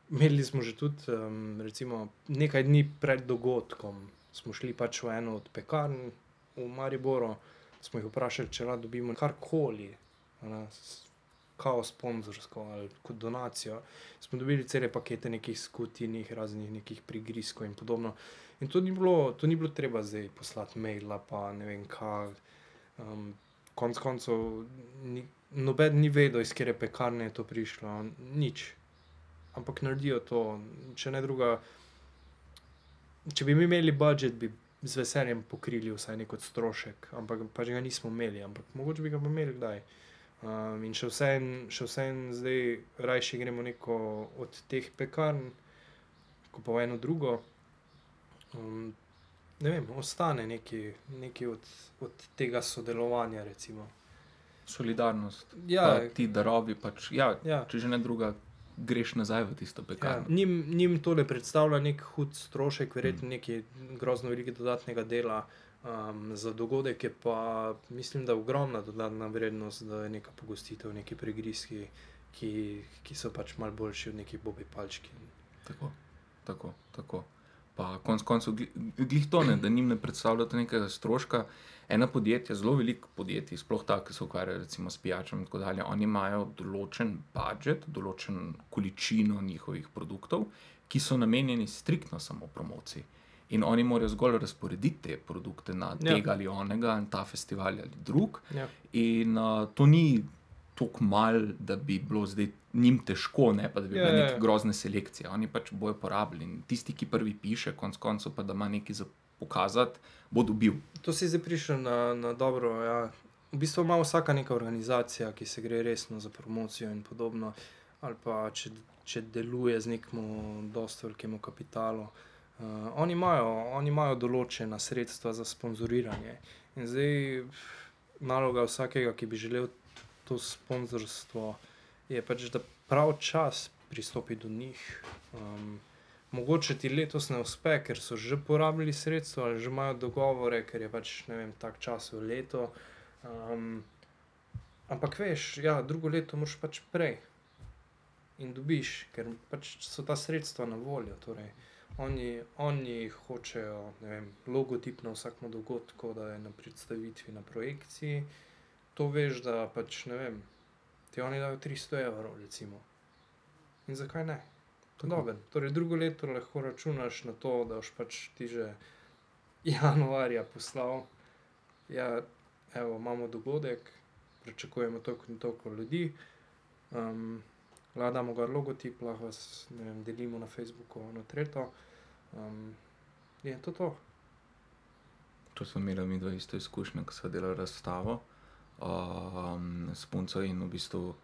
imeli smo že tudi, um, recimo, nekaj dni pred dogodkom, smo šli pač v eno od pekarn v Mariboru, smo jih vprašali, če lahko dobimo karkoli. ne, Kao sponzorsko ali kot donacijo, smo dobili cele pakete nekih skutinih, raznih nekih prigrizkov in podobno. In to ni bilo, to ni bilo treba zdaj poslati maila, pa ne vem kaj. Um, konc koncev, ni, noben ni vedel, iz kere pekarne je to prišlo, nič. Ampak naredijo to, če ne druga. Če bi mi imeli budžet, bi z veseljem pokrili vsaj nek od strošek, ampak pač ga nismo imeli, ampak mogoče bi ga imeli kdaj. Um, in še vseeno, še vseeno zdaj rajši gremo neko od teh pekarn, eno drugo. Um, ne vem, ostane nekaj, nekaj od, od tega sodelovanja. Recimo. Solidarnost. Ja, Pa ti darovi, pač, ja, ja, če že ne druga, greš nazaj v tisto ja. pekarno. Njim, njim to ne predstavlja nek hud strošek, verjetno nekaj grozno velikega dodatnega dela. Um, za dogodek je pa, mislim, da ogromna dodatna vrednost, da je neka pogostitev, neki prigrizki, ki, ki so pač malo boljši od nekih bobi palčki. Tako, tako. tako. Pa konec koncev, gli- glih to ne, da njim ne predstavljate nekega stroška. Ena podjetja, zelo veliko podjetij, sploh ta, ki se ukvarjajo recimo s pijačami in tako dalje, oni imajo določen budžet, določen količino njihovih produktov, ki so namenjeni striktno samo promociji. In oni morajo zgolj razporediti te produkte na Ja. tega ali onega, na ta festival ali drug. Ja. In uh, to ni tako mal, da bi bilo zdaj njim težko, ne pa da bi Ja, bile ja, neke grozne selekcije. Oni pač bojo porabili. In tisti, ki prvi piše, konc koncev pa da ima nekaj za pokazati, bo dobil. To si zdaj prišel na, na dobro. Ja. V bistvu ima vsaka neka organizacija, ki se gre resno za promocijo in podobno, ali pa če, če deluje z nekim dosta velikim kapitalom. Uh, oni, imajo, oni imajo določena sredstva za sponzoriranje. In zdaj naloga vsakega, ki bi želel to sponzorstvo, je pač, da prav čas pristopi do njih. Um, Mogoče ti letos ne uspe, ker so že porabili sredstva ali že imajo dogovore, ker je pač ne vem, tak čas v leto. Um, ampak veš, ja, drugo leto moraš pač prej. in dobiš, ker pač so ta sredstva na voljo. Torej, oni, oni hočejo vem, logotip na vsakem dogodku, da je na predstavitvi, na projekciji. To veš, da pač ne vem, ti oni dajo 300 evrov, recimo. In zakaj ne? Dober. Torej, drugo leto lahko računaš na to, da boš pač ti že januarja poslal. Ja, evo, imamo dogodek, pričakujemo toliko in toliko ljudi. Um, lahko damo gor logotip, lahko vas vem, delimo na Facebooku, na Treto. Um, je to to. To smo imeli mi dva isto izkušnja, ko smo delali razstavo um, s punco in v bistvu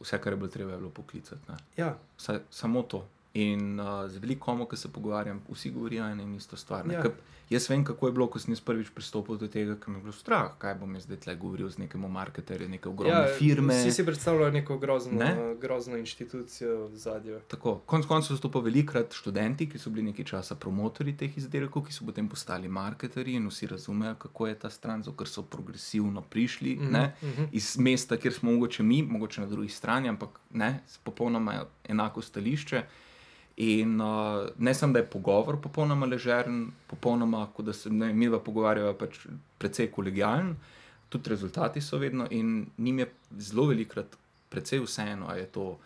vse, kar je bilo treba, je bilo poklicati. Ja. Vse, samo to. In uh, z veliko, ki se pogovarjam, vsi govorijo eno in isto stvar. Ja. Jaz vem, kako je bilo, ko sem prvič pristopil do tega, ker mi je bilo strah, kaj bom jaz zdaj tle govoril z nekim marketerjem, neke ogromne ja, firme. Vsi si predstavljajo neko grozno, ne? grozno inštitucijo v zadju. Tako, konec koncev so to pa velikrat študenti, ki so bili nekaj časa promotori teh izdelkov, ki so potem postali marketerji in vsi razumejo, kako je ta stran, ker so progresivno prišli mm -hmm, mm -hmm. iz mesta, kjer smo mogoče mi, mogoče na drugi strani, ampak ne, popolnoma enako stališče. In uh, ne samo, da je pogovor popolnoma ležeren, popolnoma, da se ne, mi dva pogovarjava, pač precej kolegijalen, tudi rezultati so vedno in njim je zelo velikrat precej vseeno, ali je to,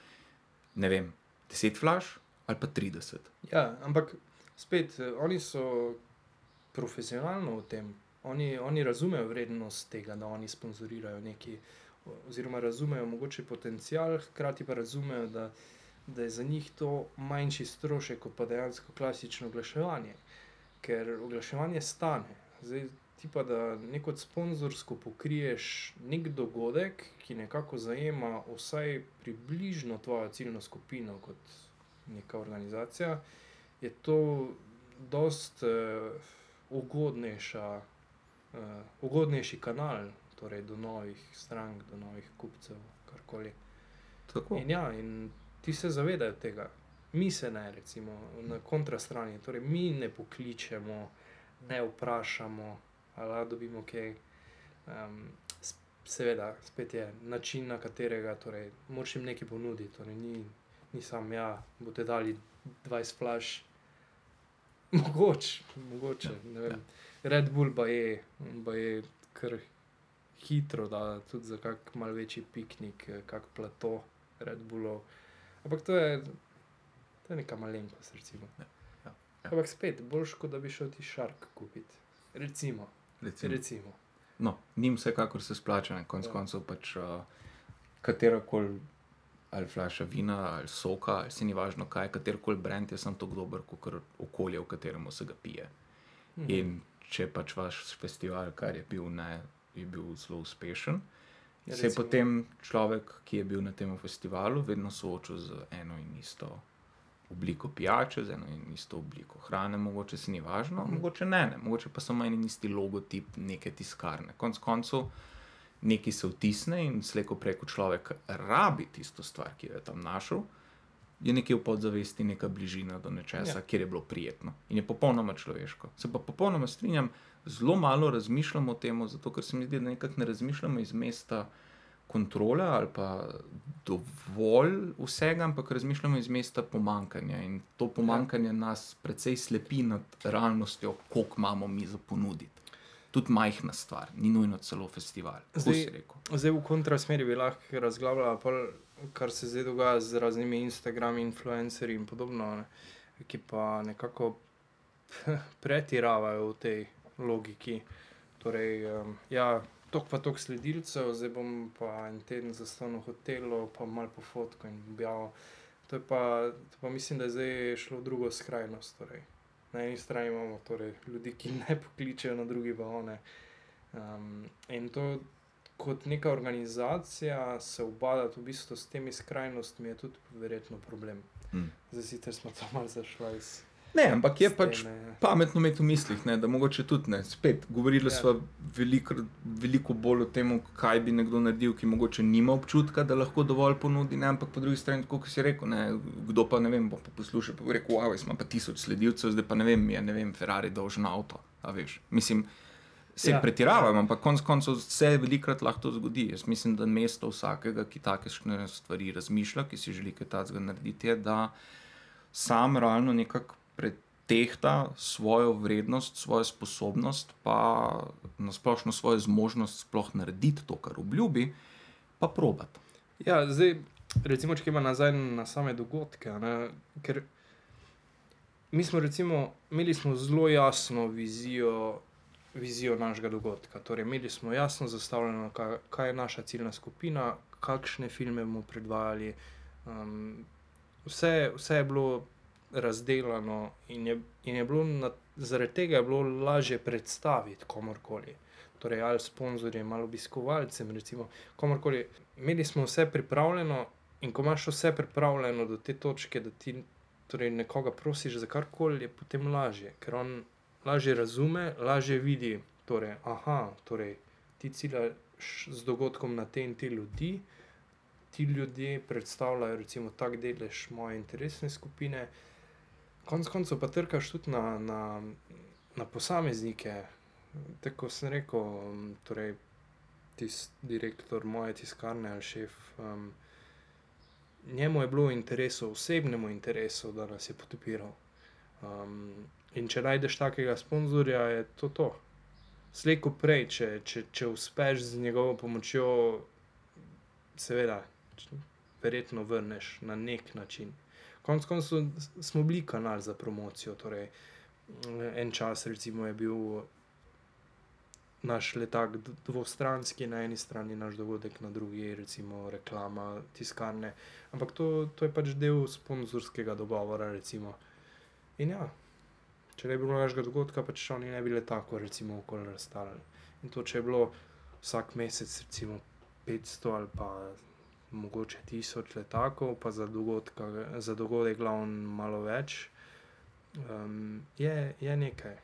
ne vem, 10 flash ali pa 30. Ja, ampak spet, oni so profesionalno v tem, oni, oni razumejo vrednost tega, da oni sponzorirajo neki, oziroma razumejo mogoče potencial, hkrati pa razumejo, da da je za njih to manjši strošek kot pa dejansko klasično oglaševanje. Ker oglaševanje stane. Zdaj, ti pa da neko sponzorsko pokriješ nek dogodek, ki nekako zajema vsaj približno tvojo ciljno skupino kot neka organizacija, je to dost uh, ugodnejša, uh, ugodnejši kanal torej do novih strank, do novih kupcev, karkoli. Tako. In ja, in ti se zavedajo tega, mi se ne, recimo na kontrastrani. Torej, mi ne pokličemo, ne vprašamo, ali dobimo kaj. Um, seveda, spet je način, na katerega torej, moraš jim nekaj ponuditi. Torej, ni, ni sam, ja, boste dali 20 flash. [laughs] Mogoče, mogoče. Ja, ja. Red Bull pa je, pa je kar hitro, da tudi za kak mal večji piknik, kak plato Red Bullov. Ampak to je, to je neka malenkost, recimo. Ja, ja, ja. Ampak spet, boljš, kot da bi šel ti šark kupiti. Recimo. recimo. recimo. No, njim vsekakor se splača, na koncu ja. koncev pač uh, katera koli. Ali flaša vina, ali soka, ali se ni važno, kaj katerkoli brend, je samo tako dober, kot okolje, v katerem se ga pije. Mhm. In če pač vaš festival, kar je bil, ne, je bil zelo uspešen, se je potem človek, ki je bil na tem festivalu, vedno soočil z eno in isto obliko pijače, z eno in isto obliko hrane, mogoče se ni važno, mm. mogoče ne, ne, mogoče pa samo en in isti logotip neke tiskarne. Konec koncev, nekaj se vtisne in slejko preko človek rabi tisto stvar, ki jo je tam našel. Je nekje v podzavesti neka bližina do nečesa, ja. kjer je bilo prijetno in je popolnoma človeško. Se pa popolnoma strinjam, zelo malo razmišljamo o tem, zato ker se mi zdi, da nekako ne razmišljamo iz mesta kontrole ali pa dovolj vsega, ampak razmišljamo iz mesta pomankanja. In to pomankanje ja. nas precej slepi nad realnostjo, koliko imamo mi za ponuditi. Tudi majhna stvar, ni nujno celo festival. Zdaj, zdaj v kontrasmeri bi lahko razglabljala, kar se zdaj dogaja z raznimi Instagrami, influencerji in podobno, ne, ki pa nekako [laughs] pretiravajo v tej logiki. Torej, um, ja, tok pa tok sledilcev, zdaj bom pa en teden zastal v hotelu, pa mal po fotku in objavil. To je pa, to pa mislim, da je zdaj šlo v drugo skrajnost. Torej. Na eni strani imamo torej, ljudi, ki ne pokličejo, na drugi pa one. Um, in to kot neka organizacija se ubadati v bistvu s temi skrajnostmi je tudi verjetno problem. Hmm. Zdaj sicer smo tam malo zašli iz. Ne, ampak je pač pametno imeti v mislih, ne, da mogoče tudi ne. Spet, govorili ja. smo veliko, veliko bolj o tem, kaj bi nekdo naredil, ki mogoče nima občutka, da lahko dovolj ponudi. Ne, ampak po drugi strani, kot si rekel, ne, kdo pa ne vem, bo pa poslušal, pa bo rekel: Wow, ima pa tisoč sledilcev, zdaj pa ne vem, je ne vem, Ferrari dolžen avto. Mislim, Se Ja. ja. pretiravam, ampak konec koncev se velikrat lahko to zgodi. Jaz mislim, da mesto vsakega, ki takšne stvari razmišlja, ki si želi kaj takega narediti, je, da sam realno nekako pretehta svojo vrednost, svojo sposobnost, pa nasplošno svojo zmožnost sploh narediti to, kar obljubi, pa probat. Ja, zdaj, recimo, če gremo nazaj na same dogodke. Ne, ker mi smo, recimo, imeli smo zelo jasno vizijo, vizijo našega dogodka. Torej, imeli smo jasno zastavljeno, kaj, kaj je naša ciljna skupina, kakšne filme bomo predvajali. Um, vse, vse je bilo razdeljeno in je, in je bilo na, zaradi tega je bilo lažje predstaviti komorkoli. Torej, ali sponzorjem, ali obiskovalcem, recimo, komorkoli. Imeli smo vse pripravljeno, in ko imaš vse pripravljeno do te točke, da ti torej, nekoga prosiš za karkoli, je potem lažje, ker on lažje razume, lažje vidi. Torej, aha, torej, ti ciljaš z dogodkom na te in te ljudi, ti ljudje predstavljajo recimo tak delež moje interesne skupine. Konec koncev pa trkaš tudi na, na, na posameznike. Tako sem rekel, torej, tis, direktor moje tiskarne ali šef. Um, njemu je bilo v interesu, osebnemu interesu, da nas je podpiral. Um, in če najdeš takega sponzorja, je to to. Slejko prej, če, če, če uspeš z njegovo pomočjo, seveda, verjetno vrneš na nek način. Konec koncev smo bili kanal za promocijo. Torej, en čas, recimo, je bil naš letak dvostranski, na eni strani naš dogodek, na drugi, recimo, reklama tiskarne. Ampak to, to je pač del sponzorskega dogovora. Recimo. In ja, če ne bi bilo našega dogodka, pač oni ne bi le tako, recimo, okoli razstavljali. In to, če je bilo vsak mesec, recimo, 500 ali pa mogoče 1000 letakov, pa za, dogodka, za dogodek glavno malo več, um, je, je nekaj.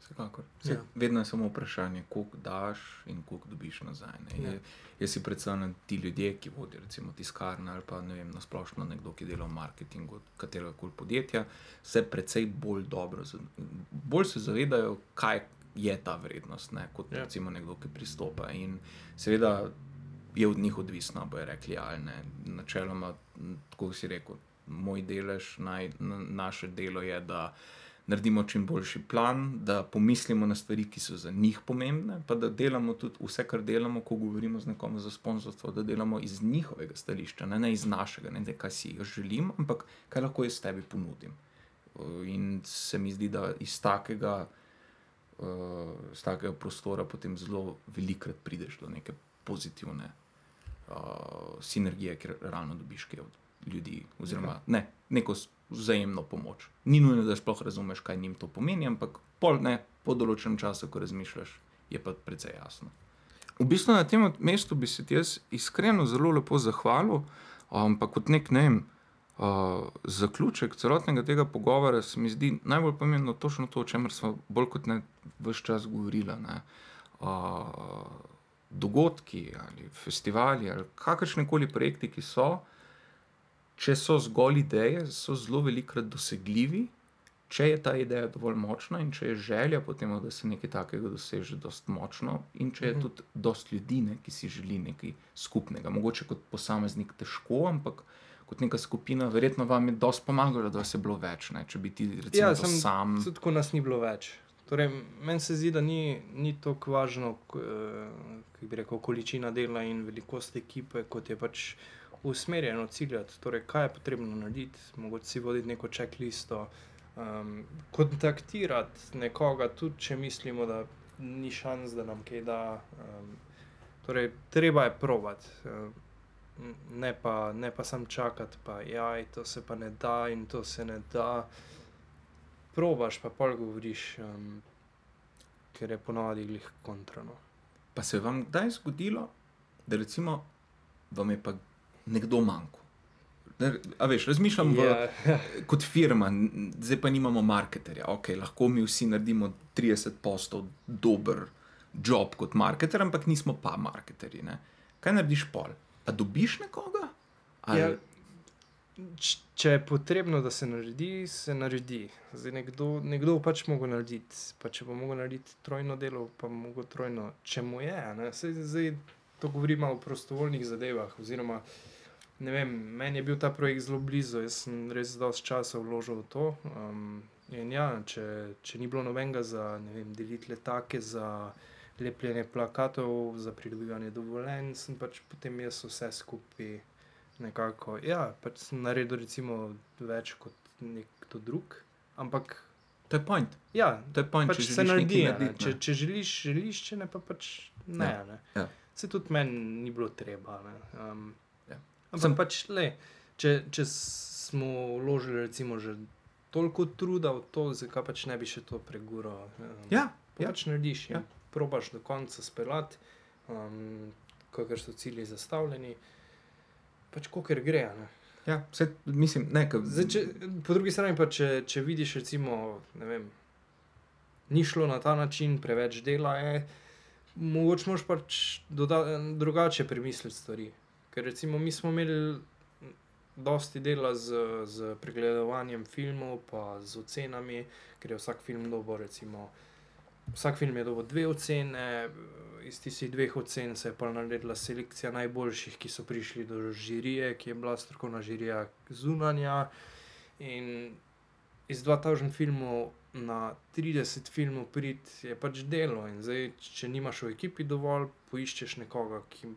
Vsekakor. Se, Ja. Vedno je samo vprašanje, koliko daš in koliko dobiš nazaj. Ne? Ja. Ja. Jaz si predstavljam ti ljudje, ki vodijo recimo tiskarne ali pa ne vem, nasplošno nekdo, ki dela v marketingu katerega koli podjetja, se precej bolj dobro, bolj se zavedajo, kaj je ta vrednost, ne? kot Ja. recimo nekdo, ki pristopa. In seveda je od njih odvisno, bo je rekli ali ne. Načeloma, tako si rekel, moj delež, naj, na, naše delo je, da naredimo čim boljši plan, da pomislimo na stvari, ki so za njih pomembne, pa da delamo tudi vse, kar delamo, ko govorimo z nekom za sponzorstvo, da delamo iz njihovega stališča, ne, ne iz našega, ne da kaj si jaz želim, ampak kaj lahko jaz tebi ponudim. Uh, In se mi zdi, da iz takega, uh, iz takega prostora potem zelo velikrat prideš do neke pozitivne uh, sinergije, ker ravno dobiš kaj od ljudi, oziroma ne, neko vzajemno pomoč. Ni nujno, da sploh razumeš, kaj njim to pomeni, ampak pol ne, po določenem času, ko razmišljaš, je pa precej jasno. V bistvu na tem mestu bi se ti jaz iskreno zelo lepo zahvalil, ampak kot nek ne vem. Uh, zaključek celotnega tega pogovora se mi zdi najbolj pomembno točno to, o čemer smo bolj kot ne vse čas govorili. Uh, dogodki ali festivali ali kakršne koli projekti, ki so, če so zgolj ideje, so zelo velikrat dosegljivi, če je ta ideja dovolj močna in če je želja potem, da se nekaj takega doseže, dost močno, in če je Mhm. tudi dost ljudi, ne, ki si želi nekaj skupnega. Mogoče kot posameznik težko, ampak kot neka skupina, verjetno vam je dosti pomagalo, da vas je bilo več. Ne? Če bi ti recimo Ja, ja, sem- sam. Tudi ko nas ni bilo več. Torej, meni se zdi, da ni, ni tako važno, eh, kako bi rekel, količina dela in velikost ekipe, kot je pač usmerjeno ciljati. Torej, kaj je potrebno narediti, mogoče si voditi neko checklisto, um, kontaktirati nekoga, tudi če mislimo, da ni šans, da nam kaj da. Um, torej, treba je provat. Um, Ne pa, ne pa sam čakati, pa jaj, to se pa ne da in to se ne da probaš, pa pol govoriš, um, ker je ponovadi glih kontrano. Pa se je vam kdaj zgodilo, da recimo vam je pa nekdo manjkal? Da- A veš, razmišljam v, Ja, [laughs] kot firma, zdaj pa nimamo marketerja. Okay, lahko mi vsi naredimo 30 postov dober job kot marketer, ampak nismo pa marketerji. Ne? Kaj narediš pol? A dobiš nekoga? Ali... ja, če je potrebno, da se naredi, se naredi. Zdaj, nekdo, nekdo pač mogel narediti. Pa če bo mogel narediti trojno delo, pa mogel trojno, če mu je. Ne? Saj, zdaj, to govorimo o prostovoljnih zadevah. Oziroma, ne vem, meni je bil ta projekt zelo blizu, jaz sem res dosti časa vložil v to. Um, in ja, če, če ni bilo nobenega za vem, deliti letake, za lepljenje plakatov, za pridobivanje dovoljenj, sem pač potem jaz vse skupaj nekako. Ja, pač sem naredil recimo več kot nekdo drug, ampak To je point. ja, To je point, pač če se naredi. a ne. Če, če želiš, želiš, če ne pa pač ne. Ja, ne. ja. Se tudi meni ni bilo treba. ne. Um. Ampak Sem- pač, le, če, če smo vložili recimo že toliko truda v to, zakaj pač ne bi še to pregural. Um, Ja, Pa ja. pač narediš, ja. Ja. probaš do konca speljati, um, kakor so cilji zastavljeni, pač kakor gre. Ne. Ja, vse, mislim, ne, ka, Zdaj, če, po drugi strani pa, če, če vidiš, recimo, vem, ni šlo na ta način, preveč dela je, mogoče moš pač doda, drugače premisliti stvari. Ker recimo mi smo imeli dosti dela z, z pregledovanjem filmov, pa z ocenami, ker je vsak film dobil, recimo, vsak film je dobil dve ocene, iz tistih dveh ocen se je pa naredila selekcija najboljših, ki so prišli do žirije, ki je bila strokovna žirija zunanja. In iz 2000 filmov na 30 filmov prid je pač delo. In zdaj, če nimaš v ekipi dovolj, poiščeš nekoga, ki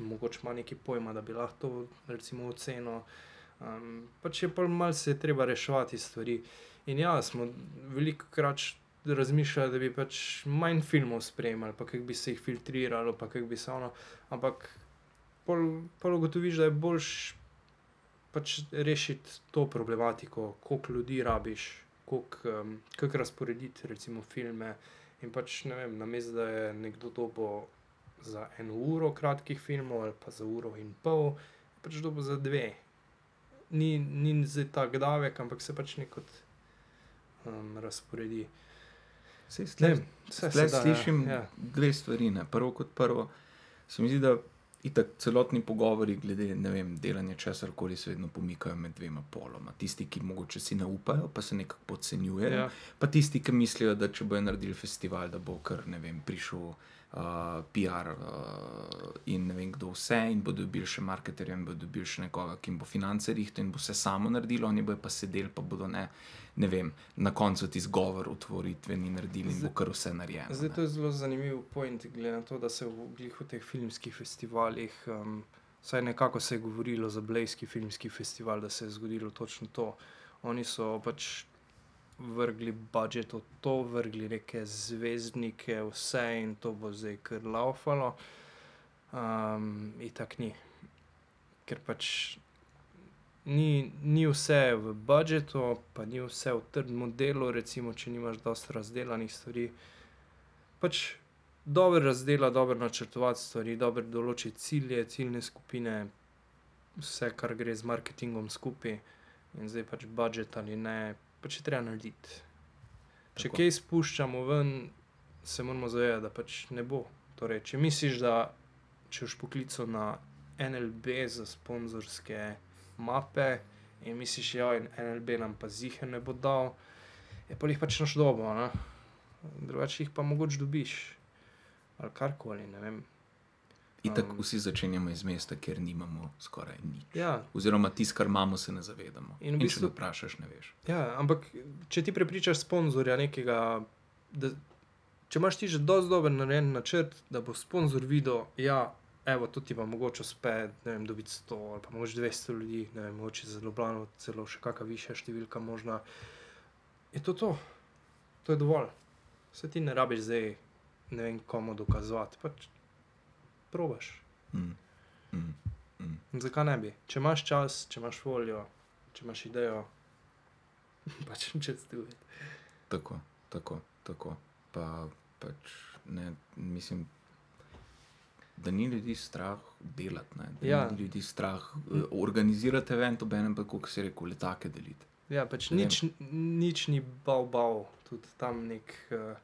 mogoče ima nekaj pojma, da bi lahko to oceno. Um, pač je pa malce treba reševati stvari. In ja, smo veliko krat razmišljali, da bi pač manj filmov spremljali, pa kako bi se jih filtriralo, pa kako bi se ono. Ampak pol ugotoviš, da je boljš pač rešiti to problematiko, koliko ljudi rabiš, um, kako razporediti recimo filme. In pač ne vem, namesto da je nekdo dobo za eno uro kratkih filmov ali pa za uro in pol, pač dobo za dve. Ni, ni zdaj tak davek, ampak se pač nekot um, razporedi. Sej Ne stle, vem, vse stle se da, slišim Ja. dve stvari. Ne. Prvo kot prvo, se mi zdi, da itak celotni pogovori glede vem, delanja česar koli se vedno pomikajo med dvema poloma. Tisti, ki mogoče si ne upajo, pa se nekako podcenjujejo. Ja. Pa tisti, ki mislijo, da če bojo naredili festival, da bo kar ne vem, prišel uh, PR uh, in ne vem kdo vse, in bodo dobili še marketerja, in bodo dobili še nekoga, ki jim bo finance rihtel in bo vse samo naredilo, oni bojo pa sedeli, pa bodo ne, ne vem, na koncu ti zgovor otvoritveni naredili in bo Zdaj- kar vse narejeno. Zdaj ne. to je zelo zanimiv point, glede na to, da se v, glih v teh filmskih festivalih, um, vsaj nekako se je govorilo za Blejski filmski festival, da se je zgodilo točno to. Oni so pač vrgli budžet v to, vrgli neke zvezdnike, vse in to bo zdaj kar laufalo. Um, in tako ni. Ker pač ni, ni vse v budžetu, pa ni vse v trdem delu, recimo, če nimaš dosti razdelanih stvari. Pač dobro razdela, dobro načrtovati stvari, dobro določiti cilje, ciljne skupine, vse, kar gre z marketingom skupaj, in zdaj pač budžet ali ne, pač je treba narediti. Če Tako. kaj spuščamo ven, se moramo zavedati, da pač ne bo. Torej, če misliš, da če boš poklical na NLB za sponzorske mape in misliš, da ja, NLB nam pa zihe ne bo dal, je pa jih pač naš dobo, drugače jih pa mogoče dobiš. Ali karkoli, ne vem. Itak um, vsi začenjamo iz mesta, kjer nimamo skoraj nič. Ja, Oziroma, tisto, kar imamo, se ne zavedamo. In In, v in če bistvu- ne vprašaš, ne veš. Ja, ampak če ti prepričaš sponzorja nekega, da, če imaš ti že dovolj dober narejen načrt, da bo sponzor videl, ja, evo, to ti pa mogoče uspe, ne vem, dobiti 100 ali pa mogoče 200 ljudi, ne vem, mogoče za Ljubljano celo še kakšna višja številka možna. Je to to, to je dovolj. Se ti ne rabiš zdaj, ne vem, komu dokazovati, pač probaš. Mm. Mm. Mm. Zakaj ne bi? Če imaš čas, če imaš voljo, če imaš idejo, [laughs] pač če je. Tako, tako, tako. Pa pač ne, mislim, da ni ljudi strah delati, ne? da Ja. ni ljudi strah uh, organizirati event, obenem pa, kot si rekel, letake deliti. Ja, pač nič, nič ni bal, bal, tudi tam nek uh,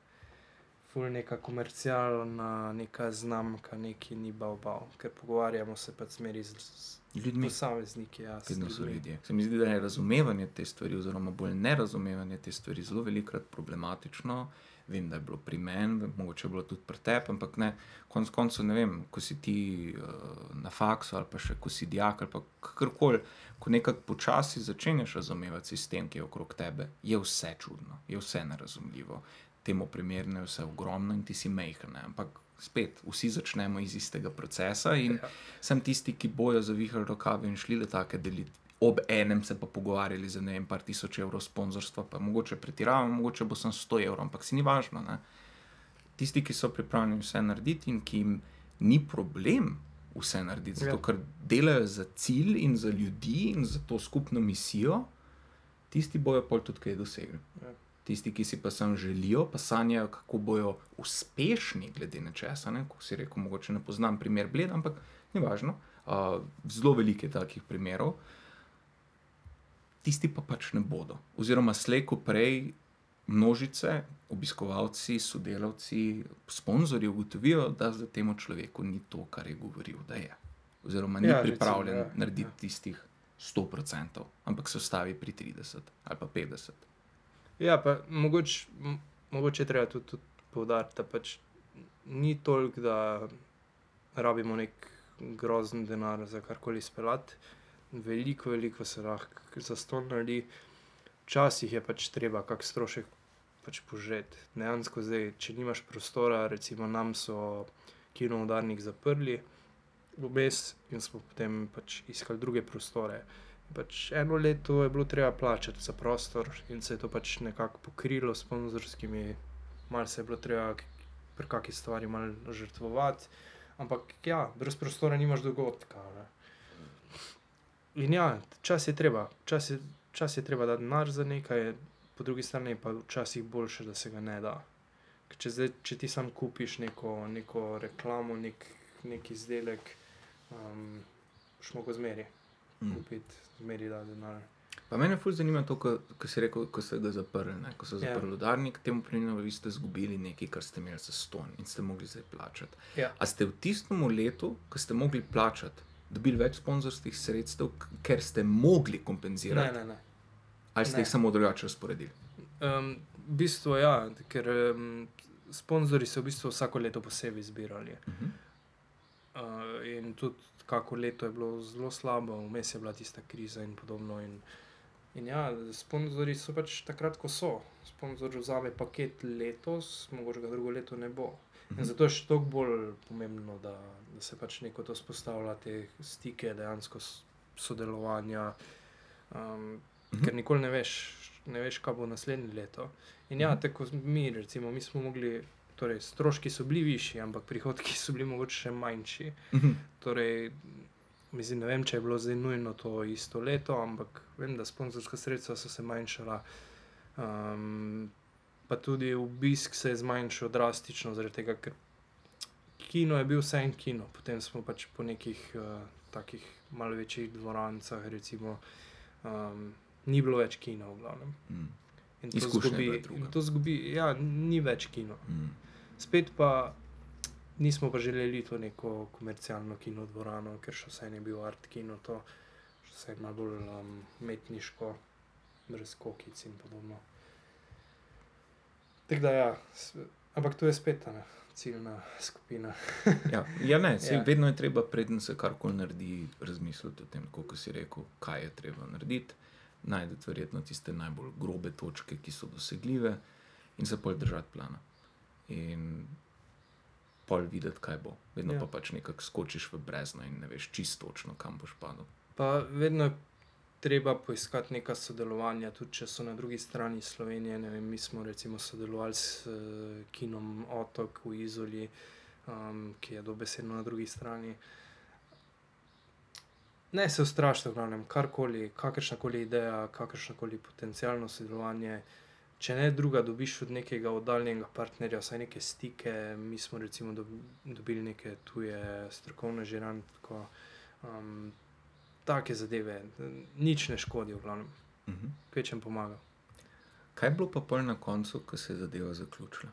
ful neka komercialna, neka znamka, neki ni bav bav, ker pogovarjamo se pa smeri z, z Ljudmi, posamezniki. Ja, vedno so ljudje. Se mi zdi, da je razumevanje te stvari, oziroma bolj nerazumevanje te stvari, zelo velikokrat problematično. Vem, da je bilo pri meni, mogoče je bilo tudi pri tebi, ampak ne, konec koncev ne vem, ko si ti uh, na faksu ali pa še ko si dijak ali pa kakorkoli, ko nekako počasi začenjaš razumevati sistem, ki je okrog tebe, je vse čudno, je vse nerazumljivo. Temu primerno je vse ogromno in ti si mehko. Ampak spet, vsi začnemo iz istega procesa in Ja. sem tisti, ki bojo zavihali rokave in šli le take deliti. Ob enem se pa pogovarjali za ne vem, par tisoč evrov sponzorstva, pa mogoče pretiravam, mogoče bo sem 100 evrov, ampak si ni važno. Ne? Tisti, ki so pripravljeni vse narediti in ki jim ni problem vse narediti, zato Ja. ker delajo za cilj in za ljudi in za to skupno misijo, tisti bojo pol tudi kaj dosegli. Ja. Tisti, ki si pa sam želijo, pa sanjajo, kako bojo uspešni, glede na česa. Ne? Ko si rekel, mogoče ne poznam primer Bled, ampak ni važno. Uh, zelo veliko je takih primerov. Tisti pa pač ne bodo. Oziroma, slej ko prej množice, obiskovalci, sodelavci, sponzorji ugotovijo, da za temu človeku ni to, kar je govoril, da je. Oziroma, ni Ja, ja, recimo, pripravljen ja, narediti ja. tistih 100%, ampak se ustavi pri 30 ali pa 50. Ja, pa mogoče, m- mogoče je treba tudi, tudi poudariti, da pač ni toliko, da rabimo nek grozen denar za karkoli speljati. Veliko, veliko se lahko za to naredi. Včasih je pač treba kak strošek pač požeti. Dejansko zdaj, če nimaš prostora, recimo nam so kino udarnik zaprli, vmes in smo potem pač iskali druge prostore. Pač eno leto je bilo treba plačati za prostor in se je to pač nekako pokrilo s sponzorskimi, malo se je bilo treba pri kakšni stvari malo žrtvovati. Ampak ja, brez prostora nimaš dogodka. Ne? In ja, čas je treba, čas je, čas je treba dati denar za nekaj, po drugi strani pa včasih boljše, da se ga ne da. Ker Če, zdaj, če ti sam kupiš neko, neko reklamo, nek, nek izdelek, um, boš mogel zmeri Mm. kupiti, zmeri da denar. Pa mene fulj zanima to, kar si rekel, ko ste ga zaprli. Ne? Ko so Ja. zaprli udarnik, temu primeru vi ste izgubili nekaj, kar ste imeli za ston in ste mogli zdaj plačati. Ja. A ste v tistem letu, ko ste mogli plačati, dobili več sponzorskih sredstev, ker ste mogli Ne, kompenzirati, ne, ne. ali ste ne. jih samo drugače razporedili? Um, v bistvu ja, ker um, sponzorji so v bistvu vsako leto posebej zbirali. Uh -huh. Uh, in tudi kako leto je bilo zelo slabo, vmes je bila tista kriza in podobno. In, in ja, sponzorji so pač takrat, ko so. Sponzor vzame paket letos, mogoče ga drugo leto ne bo. In zato je še toliko bolj pomembno, da, da se pač neko to spostavlja, te stike, dejansko sodelovanja. Um, Mhm. ker nikoli ne veš, ne veš, kaj bo naslednje leto. In ja, Mhm. tako mi, recimo, mi smo mogli, torej stroški so bili višji, ampak prihodki so bili mogoče še manjši. Uh -huh. Torej, mislim, ne vem, če je bilo zdaj nujno to isto leto, ampak vem, da sponzorska sredstva so se manjšala. Um, pa tudi obisk se je zmanjšal drastično, zaradi tega, ker kino je bil vse en kino. Potem smo pač po nekih uh, takih malo večjih dvorancah, recimo, um, ni bilo več kina v glavnem. Mm. In to Izkušnja zgubi, in to zgubi, ja, ni več kino. Mm. Spet pa nismo pa želeli to neko komercialno kino dvorano, ker še vse je bil art kino, to še vse je malo bolj um, umetniško, brez kokic in podobno. Tako da ja, ampak to je spet ta ciljna skupina. [laughs] Ja, ja, ne, sej, ja. vedno je treba, preden se karkoli naredi, razmisliti o tem, kako si rekel, kaj je treba narediti. Najdete verjetno tiste najbolj grobe točke, ki so dosegljive, in se pol držati plana. In pol videti, kaj bo. Vedno Ja. pa pač nekako skočiš v brezno in ne veš čisto točno, kam boš padel. Pa vedno je treba poiskati neka sodelovanja, tudi če so na drugi strani Slovenije. Vem, mi smo recimo sodelovali s uh, kinom Otok v Izoli, um, ki je dobesedno na drugi strani. Ne se ustrašite, v glavnem, karkoli, kakršna koli ideja, kakršno koli potencijalno sodelovanje. Če ne druga, dobiš od nekega oddaljenega partnerja vsaj neke stike. Mi smo recimo dob- dobili neke tuje strokovne žirantko. Um, take zadeve, nič ne škodi, v glavnem, Uh -huh. kvečem pomaga. Kaj je bilo pa pol na koncu, ko se je zadeva zaključila?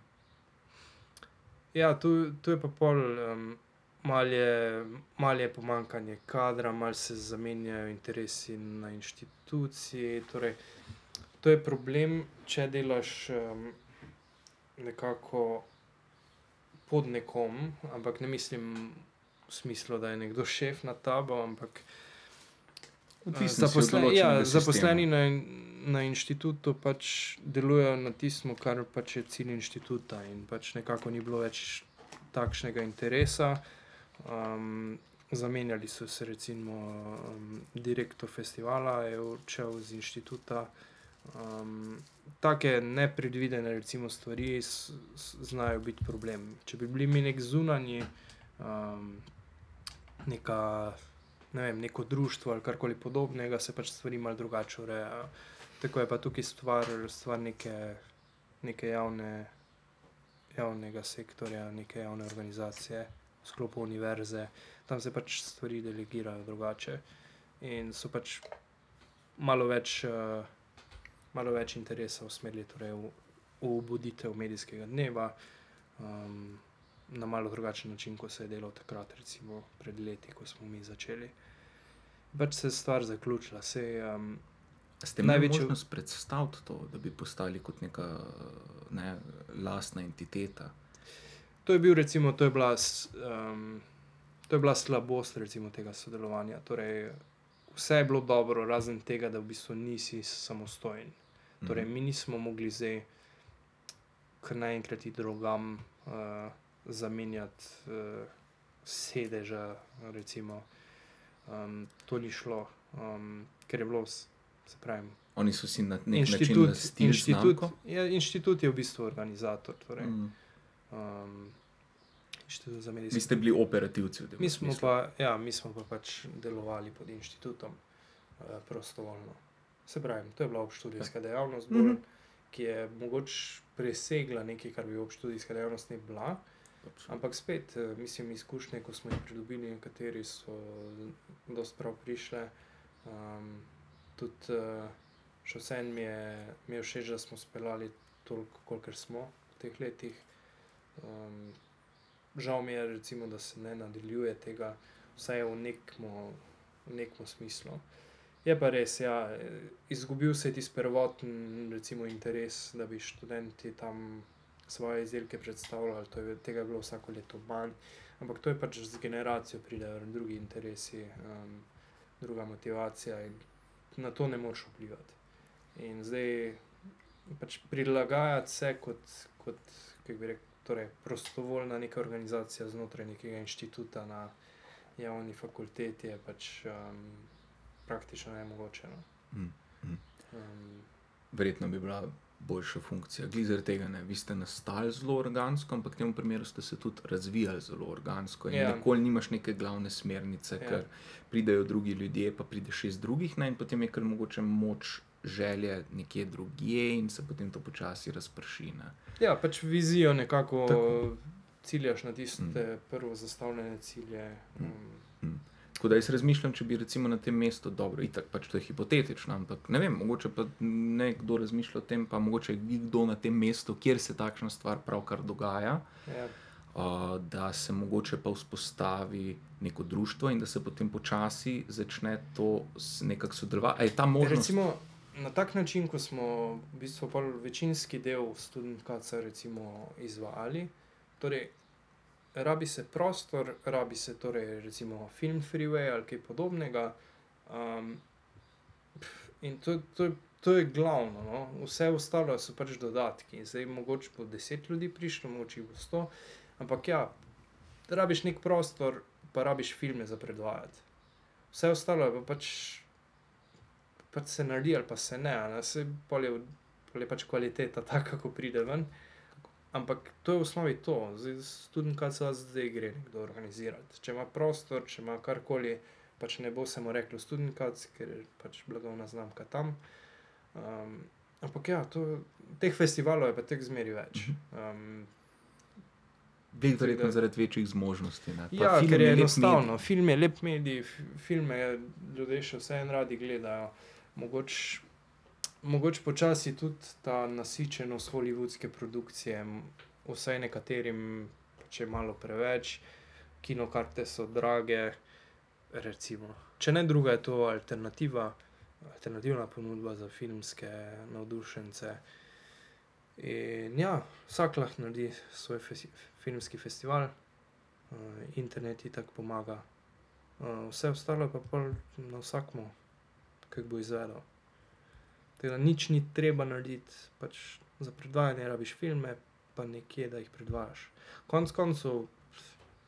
Ja, tu, tu je pa pol, um, malo je, malo je pomankanje kadra, malo se zamenjajo interesi na inštituciji. Torej, to je problem, če delaš um, nekako pod nekom, ampak ne mislim v smislu, da je nekdo šef nad tabo, ampak Odvisno si od zaposle, določenega ja, zaposleni na, na inštitutu pač delujejo na tistem, kar pač je cilj inštituta, in pač nekako ni bilo več takšnega interesa. Um, zamenjali so se, recimo, um, direktor festivala je odšel z inštituta. Um, take nepredvidene recimo, stvari s, s, znajo biti problem. Če bi bili mi nek zunanji, um, neka, ne vem, neko društvo ali karkoli podobnega, se pač stvari malo drugače urejajo. Tako je pa tukaj stvar, stvar neke, neke javne, javnega sektorja, neke javne organizacije, v sklopu univerze. Tam se pač stvari delegirajo drugače in so pač malo več. Uh, malo več interesa usmerili torej v, v obuditev medijskega dneva um, na malo drugačen način, kot se je delal takrat, recimo pred leti, ko smo mi začeli. Pač se je stvar zaključila. Sej, um, Ste imeli Največjo- možnost predstaviti to, da bi postali kot neka ne, lastna entiteta? to je bil recimo, to je bila, um, to je bila slabost recimo, tega sodelovanja. Torej, vse je bilo dobro, razen tega, da v bistvu nisi samostojen. Torej, Mhm. mi nismo mogli zdaj kar naenkrat iti drugam, uh, zamenjati uh, sedeža. Recimo. Um, to ni šlo, um, ker je bilo, se pravi, Oni so si na nek način inštitut, lastili inštitut, ja, inštitut je v bistvu organizator. Torej, Mm. um, inštitut za Vi medijske ste bili operativci v tem Mi smo, pa, ja, mi smo pa pač delovali pod inštitutom uh, prostovoljno. Se pravi, to je bila obštudijska dejavnost, bolj, Mhm. ki je mogoče presegla nekaj, kar bi obštudijska dejavnost ne bila. Pač, Ampak spet, eh, mislim, izkušnje, ko smo jih pridobili, nekateri so dosti prav prišle. Um, tudi uh, še vsem mi je, mi je všeč, da smo speljali toliko, kolikor smo v teh letih. Um, žal mi je, recimo, da se ne nadaljuje tega, vsaj v nekmo, v nekmo smislu. Je pa res, ja, izgubil se je tisti prvoten recimo, interes, da bi študenti tam svoje izdelke predstavljali, to je, tega je bilo vsako leto manj. Ampak to je pač z generacijo, pridejo drugi interesi, um, druga motivacija in na to ne moreš vplivati. In zdaj pač prilagajati se kot, kot kako bi rekel, torej prostovoljna neka organizacija znotraj nekega inštituta na javni fakulteti je pač um, praktično nemogoče. No. Mm, mm. Um, Verjetno bi bila boljša funkcija. Zaradi tega, ne, vi ste nastali zelo organsko, ampak v tem primeru ste se tudi razvijali zelo organsko. In Ja. nikoli nimaš neke glavne smernice, Ja. ker pridejo drugi ljudje, pa pride šest drugih, ne, in potem je kar mogoče moč želje nekje drugje, in se potem to počasi razprši. Ne. ja, pač vizijo nekako Tako. ciljaš na tiste mm. prvo zastavljene cilje. Mm. Um, Tako da jaz razmišljam, če bi recimo na tem mestu, dobro, itak pač to je hipotetično, ampak ne vem, mogoče pa nekdo razmišlja o tem, pa mogoče kdo na tem mestu, kjer se takšna stvar pravkar dogaja. ja, uh, da se mogoče pa vzpostavi neko društvo in da se potem počasi začne to nekako sodelovati. Je ta možnost? Recimo, na tak način, ko smo v bistvu večinski del študentkaca recimo izvajali, torej rabi se prostor, rabi se torej recimo film freeway ali kaj podobnega. Um, in to, to, to je glavno, no? vse ostalo so pač dodatki. Zdaj mogoče bo deset ljudi prišlo, mogoče bo sto, ampak ja, rabiš nek prostor, pa rabiš filme za predvajati. Vse ostalo je pa pač pač se naredi ali pa se ne, ne se pol je, pol je pač kvaliteta taka, kako pride ven. Ampak to je v osnovi to, tudi kaj se zdaj gre nekdo organizirati. Če ima prostor, če ima karkoli, pač ne bo se mu reklo študentkac, ker je pač blagovna znamka tam. Um, ampak ja, to, teh festivalov je pa tek zmeri več. Um, Tako verjetno da- zaradi večjih zmožnosti. Pa Ja, ker je lep enostavno. medij. Film je lep medij, filme ljudje še vseeno radi gledajo. Mogoče mogoč počasi tudi ta nasičenost holivudske produkcije, vsaj nekaterim če je malo preveč, kinokarte so drage. Recimo. Če ne druga, je to alternativa, alternativna ponudba za filmske navdušence. In ja, vsak lahko naredi svoj filmski festival, internet itak pomaga. vse ostalo je pa na vsakemu, kako bo izvedel. Da nič ni treba narediti, pač za predvajanje rabiš filme pa nekje, da jih predvajaš. Konec koncev,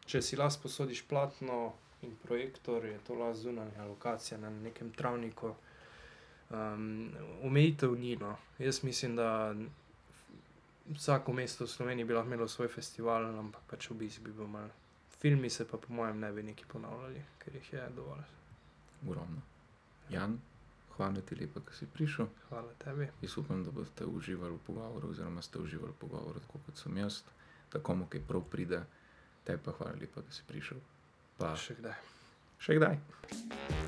če si lahko sposodiš platno in projektor, je to lahko zunanja lokacija na nekem travniku. omejitev ni, no. Jaz mislim, da vsako mesto v Sloveniji bi lahko imelo svoj festival, ampak pač obisk bi bil malo. Filmi se pa po mojem ne bi nekaj ponavljali, ker jih je dovolj. Ogromno. Jan, hvala ti lepa, ke si prišel. Hvala tebi. Jaz upam, da boste uživali v pogovoru oziroma ste uživali v pogovoru, tako kot sem jaz. Da komu kaj prav pride. Tebi pa hvala lepa, da si prišel. Pa Še kdaj. še kdaj.